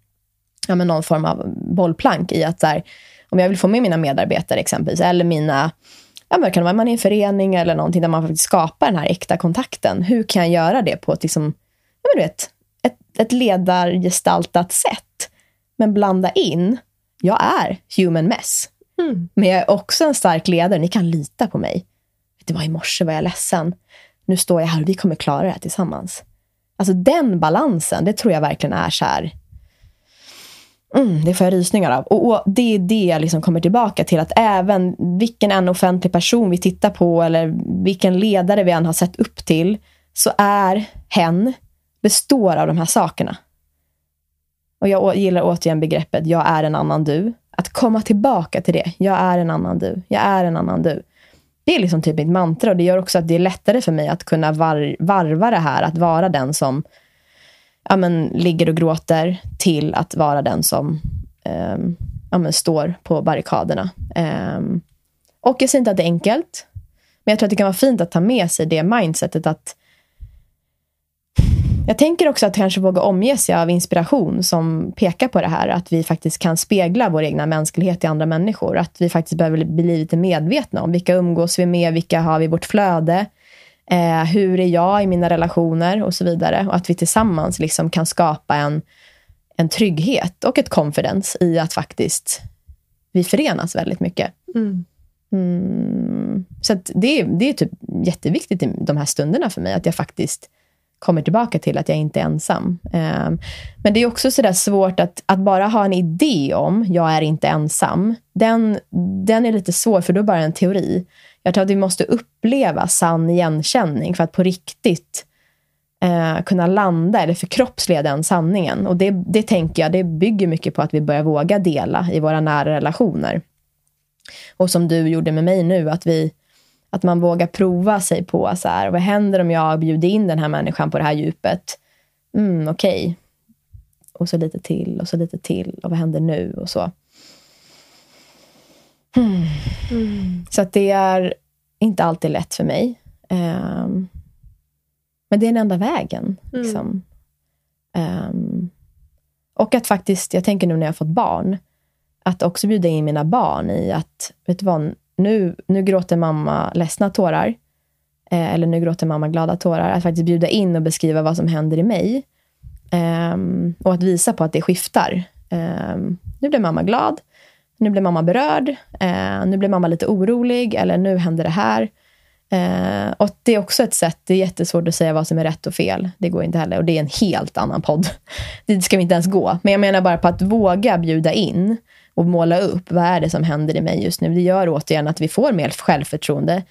S1: ja, men någon form av bollplank i att där, om jag vill få med mina medarbetare exempelvis, eller mina Ja, men kan vara man i en förening eller någonting där man faktiskt skapar den här äkta kontakten. Hur kan jag göra det på ett, liksom, ja, men du vet, ett, ledargestaltat sätt? Men blanda in, jag är human mess.
S2: Mm.
S1: Men jag är också en stark ledare. Ni kan lita på mig. Det var i morse var jag ledsen. Nu står jag här och vi kommer klara det här tillsammans. Alltså den balansen, det tror jag verkligen är så här... Mm, det får jag rysningar av. Och, och Det är det jag liksom kommer tillbaka till. Att även vilken en offentlig person vi tittar på eller vilken ledare vi än har sett upp till så är hen består av de här sakerna. Och Jag gillar återigen begreppet jag är en annan du. Att komma tillbaka till det. Jag är en annan du. Jag är en annan du. Det är liksom typ mitt mantra och det gör också att det är lättare för mig att kunna var varva det här. Att vara den som ja, men, ligger och gråter till att vara den som eh, ja, men, står på barrikaderna. Eh, och jag säger inte att det är enkelt. Men jag tror att det kan vara fint att ta med sig det mindsetet att jag tänker också att kanske våga omge sig av inspiration som pekar på det här. Att vi faktiskt kan spegla vår egna mänsklighet i andra människor. Att vi faktiskt behöver bli lite medvetna om vilka umgås vi med, vilka har vi i vårt flöde. Eh, hur är jag i mina relationer och så vidare. Och att vi tillsammans liksom kan skapa en, en trygghet och ett confidence i att faktiskt vi förenas väldigt mycket. Mm. Mm. Så det, det är typ jätteviktigt i de här stunderna för mig. Att jag faktiskt kommer tillbaka till att jag inte är ensam. Ehm, men det är också sådär svårt att, att bara ha en idé om jag är inte ensam. Den, den är lite svår, för då är det bara en teori. Jag tror att vi måste uppleva sann igenkänning för att på riktigt eh, kunna landa eller förkroppsliga den sanningen. Och det, det tänker jag, det bygger mycket på att vi börjar våga dela i våra nära relationer. Och som du gjorde med mig nu, att vi att man vågar prova sig på så här, vad händer om jag bjuder in den här människan på det här djupet? Mm, Okej. Okay. Och så lite till och så lite till. Och vad händer nu? Och så. Mm. Mm. Så att det är inte alltid lätt för mig. Um, men det är den enda vägen. Mm. Liksom. Um, och att faktiskt, jag tänker nu när jag har fått barn, att också bjuda in mina barn i att, vet du vad, nu, nu gråter mamma ledsna tårar. Eh, eller nu gråter mamma glada tårar. Att faktiskt bjuda in och beskriva vad som händer i mig. Eh, och att visa på att det skiftar. Eh, nu blir mamma glad. Nu blir mamma berörd. Eh, nu blir mamma lite orolig. Eller nu händer det här. Eh, och Det är också ett sätt, det är jättesvårt att säga vad som är rätt och fel. Det går inte heller. Och det är en helt annan podd. Dit ska vi inte ens gå. Men jag menar bara på att våga bjuda in och måla upp vad är det som händer i mig just nu. Det gör återigen att vi får mer självförtroende.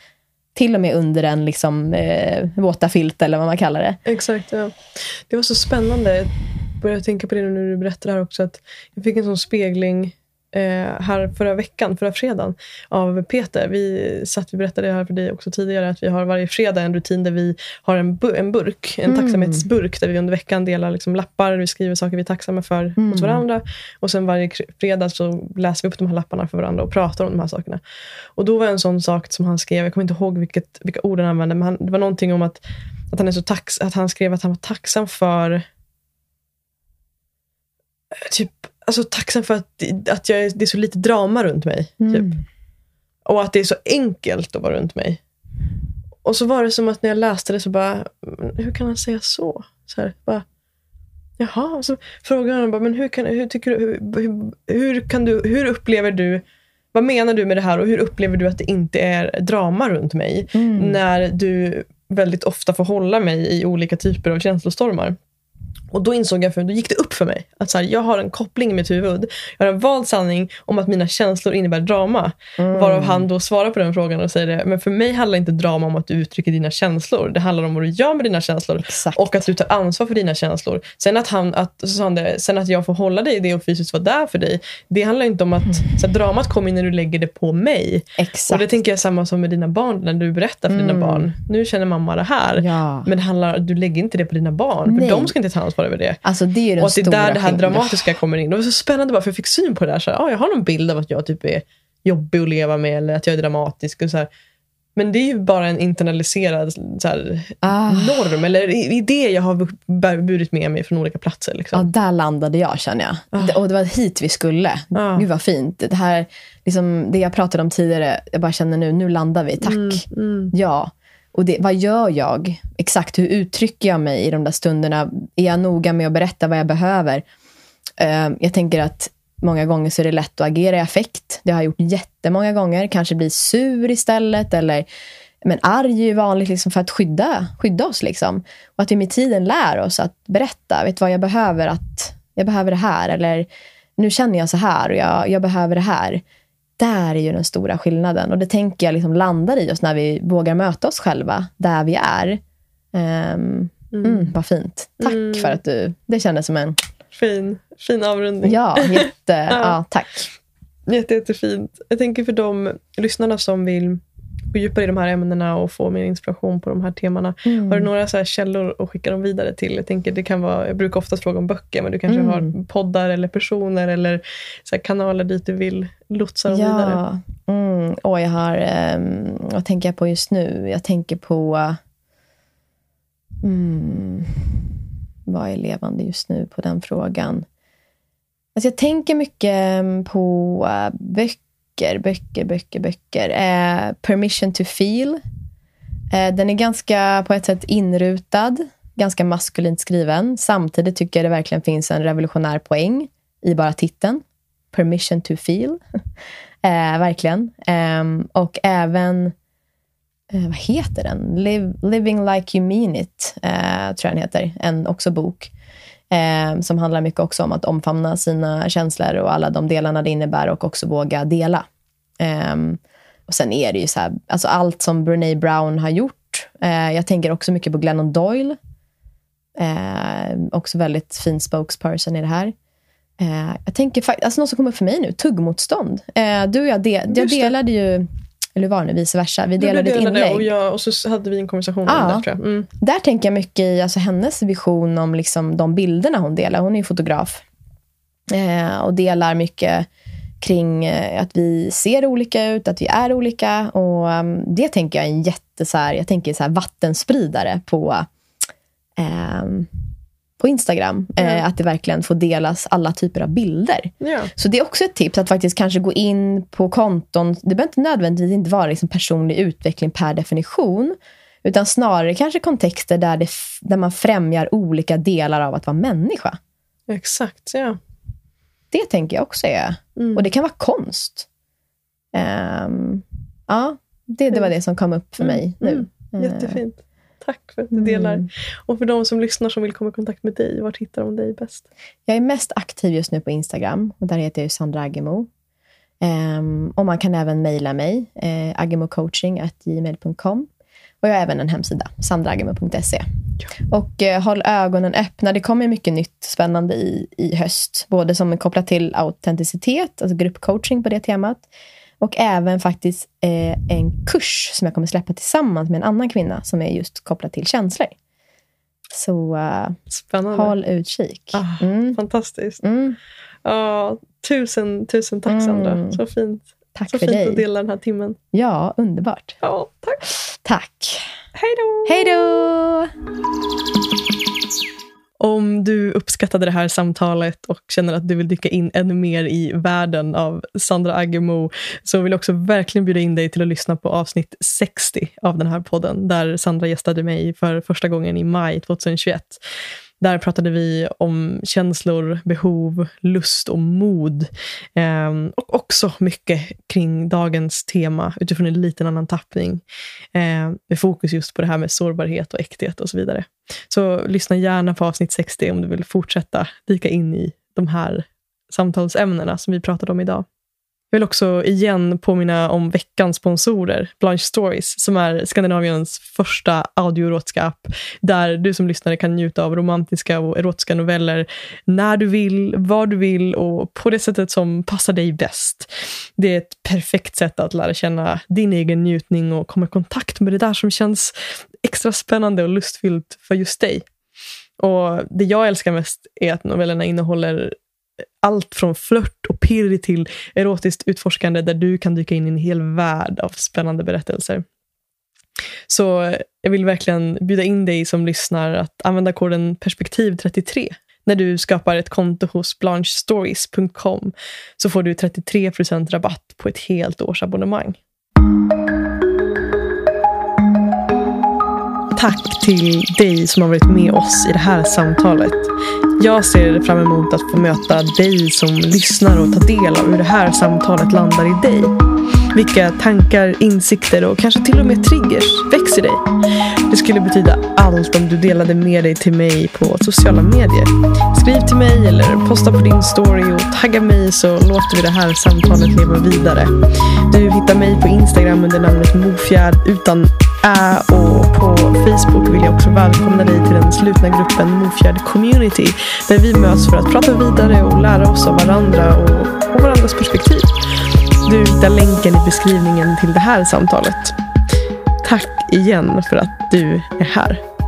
S1: Till och med under en liksom, eh, våta filt eller vad man kallar det.
S2: Exakt. Ja. Det var så spännande. Jag började tänka på det nu när du berättade här också. Att jag fick en sån spegling här förra veckan, förra fredagen, av Peter. Vi satt, vi berättade här för dig också tidigare, att vi har varje fredag en rutin där vi har en, bu en burk, en mm. tacksamhetsburk, där vi under veckan delar liksom lappar, vi skriver saker vi är tacksamma för mm. hos varandra. Och sen varje fredag så läser vi upp de här lapparna för varandra och pratar om de här sakerna. Och då var en sån sak som han skrev, jag kommer inte ihåg vilket, vilka ord han använde, men han, det var någonting om att, att, han är så tax, att han skrev att han var tacksam för typ alltså, tacksam för att, att jag, det är så lite drama runt mig. Mm. Typ. Och att det är så enkelt att vara runt mig. Och så var det som att när jag läste det så bara, hur kan han säga så? så här, bara, Jaha, och så frågade han bara, men hur, kan, hur, tycker du, hur, hur, kan du, hur upplever du, vad menar du med det här och hur upplever du att det inte är drama runt mig? Mm. När du väldigt ofta får hålla mig i olika typer av känslostormar. Och då insåg jag, för då gick det upp för mig, att så här, jag har en koppling i mitt huvud. Jag har en vald sanning om att mina känslor innebär drama. Mm. Varav han då svarar på den frågan och säger det, men för mig handlar inte drama om att du uttrycker dina känslor. Det handlar om vad du gör med dina känslor
S1: Exakt.
S2: och att du tar ansvar för dina känslor. Sen att, han, att, så han det, sen att jag får hålla dig i det och fysiskt vara där för dig, det handlar inte om att mm. så här, dramat kommer när du lägger det på mig.
S1: Exakt.
S2: Och det tänker jag samma som med dina barn, när du berättar för mm. dina barn. Nu känner mamma det här.
S1: Ja.
S2: Men det handlar, du lägger inte det på dina barn, Nej. för de ska inte ta ansvar ansvar över det.
S1: Alltså, det är den
S2: och det
S1: är
S2: där det här dramatiska kommer in. Det var så spännande bara för jag fick syn på det där. Så här, ah, jag har någon bild av att jag typ är jobbig att leva med eller att jag är dramatisk. Och så här. Men det är ju bara en internaliserad så här, ah. norm eller idé jag har burit med mig från olika platser. Liksom.
S1: Ja, där landade jag känner jag. Ah. Och det var hit vi skulle. Ah. Gud vad fint. Det här, liksom, det jag pratade om tidigare, jag bara känner nu, nu landar vi. Tack. Mm, mm. Ja. Och det, vad gör jag? Exakt hur uttrycker jag mig i de där stunderna? Är jag noga med att berätta vad jag behöver? Uh, jag tänker att många gånger så är det lätt att agera i affekt. Det har jag gjort jättemånga gånger. Kanske bli sur istället eller Men arg är ju vanligt liksom för att skydda, skydda oss. Liksom. Och att vi med tiden lär oss att berätta. Vet du vad, jag behöver, att, jag behöver det här. Eller nu känner jag så här och jag, jag behöver det här. Där är ju den stora skillnaden. Och det tänker jag liksom landar i oss när vi vågar möta oss själva där vi är. Um, mm. Mm, vad fint. Tack mm. för att du... Det kändes som en...
S2: Fin, fin avrundning.
S1: Ja, jätte, ja. ja. tack.
S2: Jätte, jättefint. Jag tänker för de lyssnarna som vill gå djupare i de här ämnena och få mer inspiration på de här temana. Mm. Har du några så källor att skicka dem vidare till? Jag, tänker, det kan vara, jag brukar oftast fråga om böcker, men du kanske mm. har poddar eller personer eller så kanaler dit du vill lotsa dem
S1: ja.
S2: vidare?
S1: Mm. Och jag har, um, vad tänker jag på just nu? Jag tänker på um, vad är levande just nu på den frågan? Alltså jag tänker mycket ehm, på uh, böcker böcker, böcker, böcker, böcker. Eh, Permission to feel. Eh, den är ganska på ett sätt inrutad, ganska maskulint skriven. Samtidigt tycker jag det verkligen finns en revolutionär poäng i bara titeln. Permission to feel. eh, verkligen. Ehm, och även, eh, vad heter den? Live, Living like you mean it, eh, tror jag den heter. En också bok. Eh, som handlar mycket också om att omfamna sina känslor och alla de delarna det innebär och också våga dela. Eh, och Sen är det ju så här, alltså allt som Brene Brown har gjort. Eh, jag tänker också mycket på Glennon Doyle. Ehm, också väldigt fin spokesperson i det här. Eh, jag tänker faktiskt, alltså något som kommer för mig nu, tuggmotstånd. Eh, du och jag, de, jag delade ju eller var nu? Vice versa. Vi delade, delade ett inlägg.
S2: Och, jag, och så hade vi en konversation ja. om det. Tror jag. Mm.
S1: Där tänker jag mycket i alltså, hennes vision om liksom, de bilderna hon delar. Hon är ju fotograf. Eh, och delar mycket kring eh, att vi ser olika ut, att vi är olika. Och um, Det tänker jag är en jätte, så här, jag tänker så här, vattenspridare på um, på Instagram. Ja. Eh, att det verkligen får delas alla typer av bilder. Ja. Så det är också ett tips att faktiskt kanske gå in på konton. Det behöver inte nödvändigtvis inte vara liksom personlig utveckling per definition. Utan snarare kanske kontexter där, det, där man främjar olika delar av att vara människa.
S2: Exakt, ja.
S1: Det tänker jag också är. Mm. Och det kan vara konst. Um, ja, det, det var det som kom upp för mm. mig nu.
S2: Mm. Jättefint. Tack för att du delar. Mm. Och för de som lyssnar som vill komma i kontakt med dig, var hittar de dig bäst?
S1: Jag är mest aktiv just nu på Instagram. och Där heter jag Sandra Agemo. Um, och man kan även mejla mig, eh, agemocoaching.gmail.com. Och jag har även en hemsida, sandraagemo.se. Ja. Och eh, håll ögonen öppna. Det kommer mycket nytt spännande i, i höst. Både som är kopplat till autenticitet, alltså gruppcoaching på det temat. Och även faktiskt eh, en kurs som jag kommer släppa tillsammans med en annan kvinna som är just kopplad till känslor. Så uh, håll utkik.
S2: Ah, mm. Fantastiskt. Mm. Ah, tusen, tusen tack Sandra. Mm. Så fint.
S1: Tack
S2: Så
S1: för
S2: fint
S1: dig.
S2: att dela den här timmen.
S1: Ja, underbart.
S2: Ja, tack.
S1: Tack.
S2: Hej då.
S1: Hej då.
S2: Om du uppskattade det här samtalet och känner att du vill dyka in ännu mer i världen av Sandra Aggemo, så vill jag också verkligen bjuda in dig till att lyssna på avsnitt 60 av den här podden där Sandra gästade mig för första gången i maj 2021. Där pratade vi om känslor, behov, lust och mod. Eh, och också mycket kring dagens tema utifrån en liten annan tappning. Eh, med fokus just på det här med sårbarhet och äkthet och så vidare. Så lyssna gärna på avsnitt 60 om du vill fortsätta dyka in i de här samtalsämnena som vi pratade om idag. Jag vill också igen påminna om veckans sponsorer, Blanche Stories, som är Skandinaviens första audioerotiska app, där du som lyssnare kan njuta av romantiska och erotiska noveller när du vill, var du vill och på det sättet som passar dig bäst. Det är ett perfekt sätt att lära känna din egen njutning och komma i kontakt med det där som känns extra spännande och lustfyllt för just dig. Och Det jag älskar mest är att novellerna innehåller allt från flört pirr till erotiskt utforskande där du kan dyka in i en hel värld av spännande berättelser. Så jag vill verkligen bjuda in dig som lyssnar att använda koden perspektiv33 när du skapar ett konto hos blanchestories.com så får du 33% rabatt på ett helt års abonnemang. Tack till dig som har varit med oss i det här samtalet. Jag ser fram emot att få möta dig som lyssnar och ta del av hur det här samtalet landar i dig. vilka tankar, insikter och kanske till och med triggers väcks i dig. Det skulle betyda allt om du delade med dig till mig på sociala medier. Skriv till mig eller posta på din story och tagga mig så låter vi det här samtalet leva vidare. Du hittar mig på Instagram under namnet Mofjärd utan Ä och på Facebook vill jag också välkomna dig till den slutna gruppen Mofjärd Community där vi möts för att prata vidare och lära oss av varandra och, och varandras perspektiv. Du hittar länken i beskrivningen till det här samtalet. Tack igen för att du är här.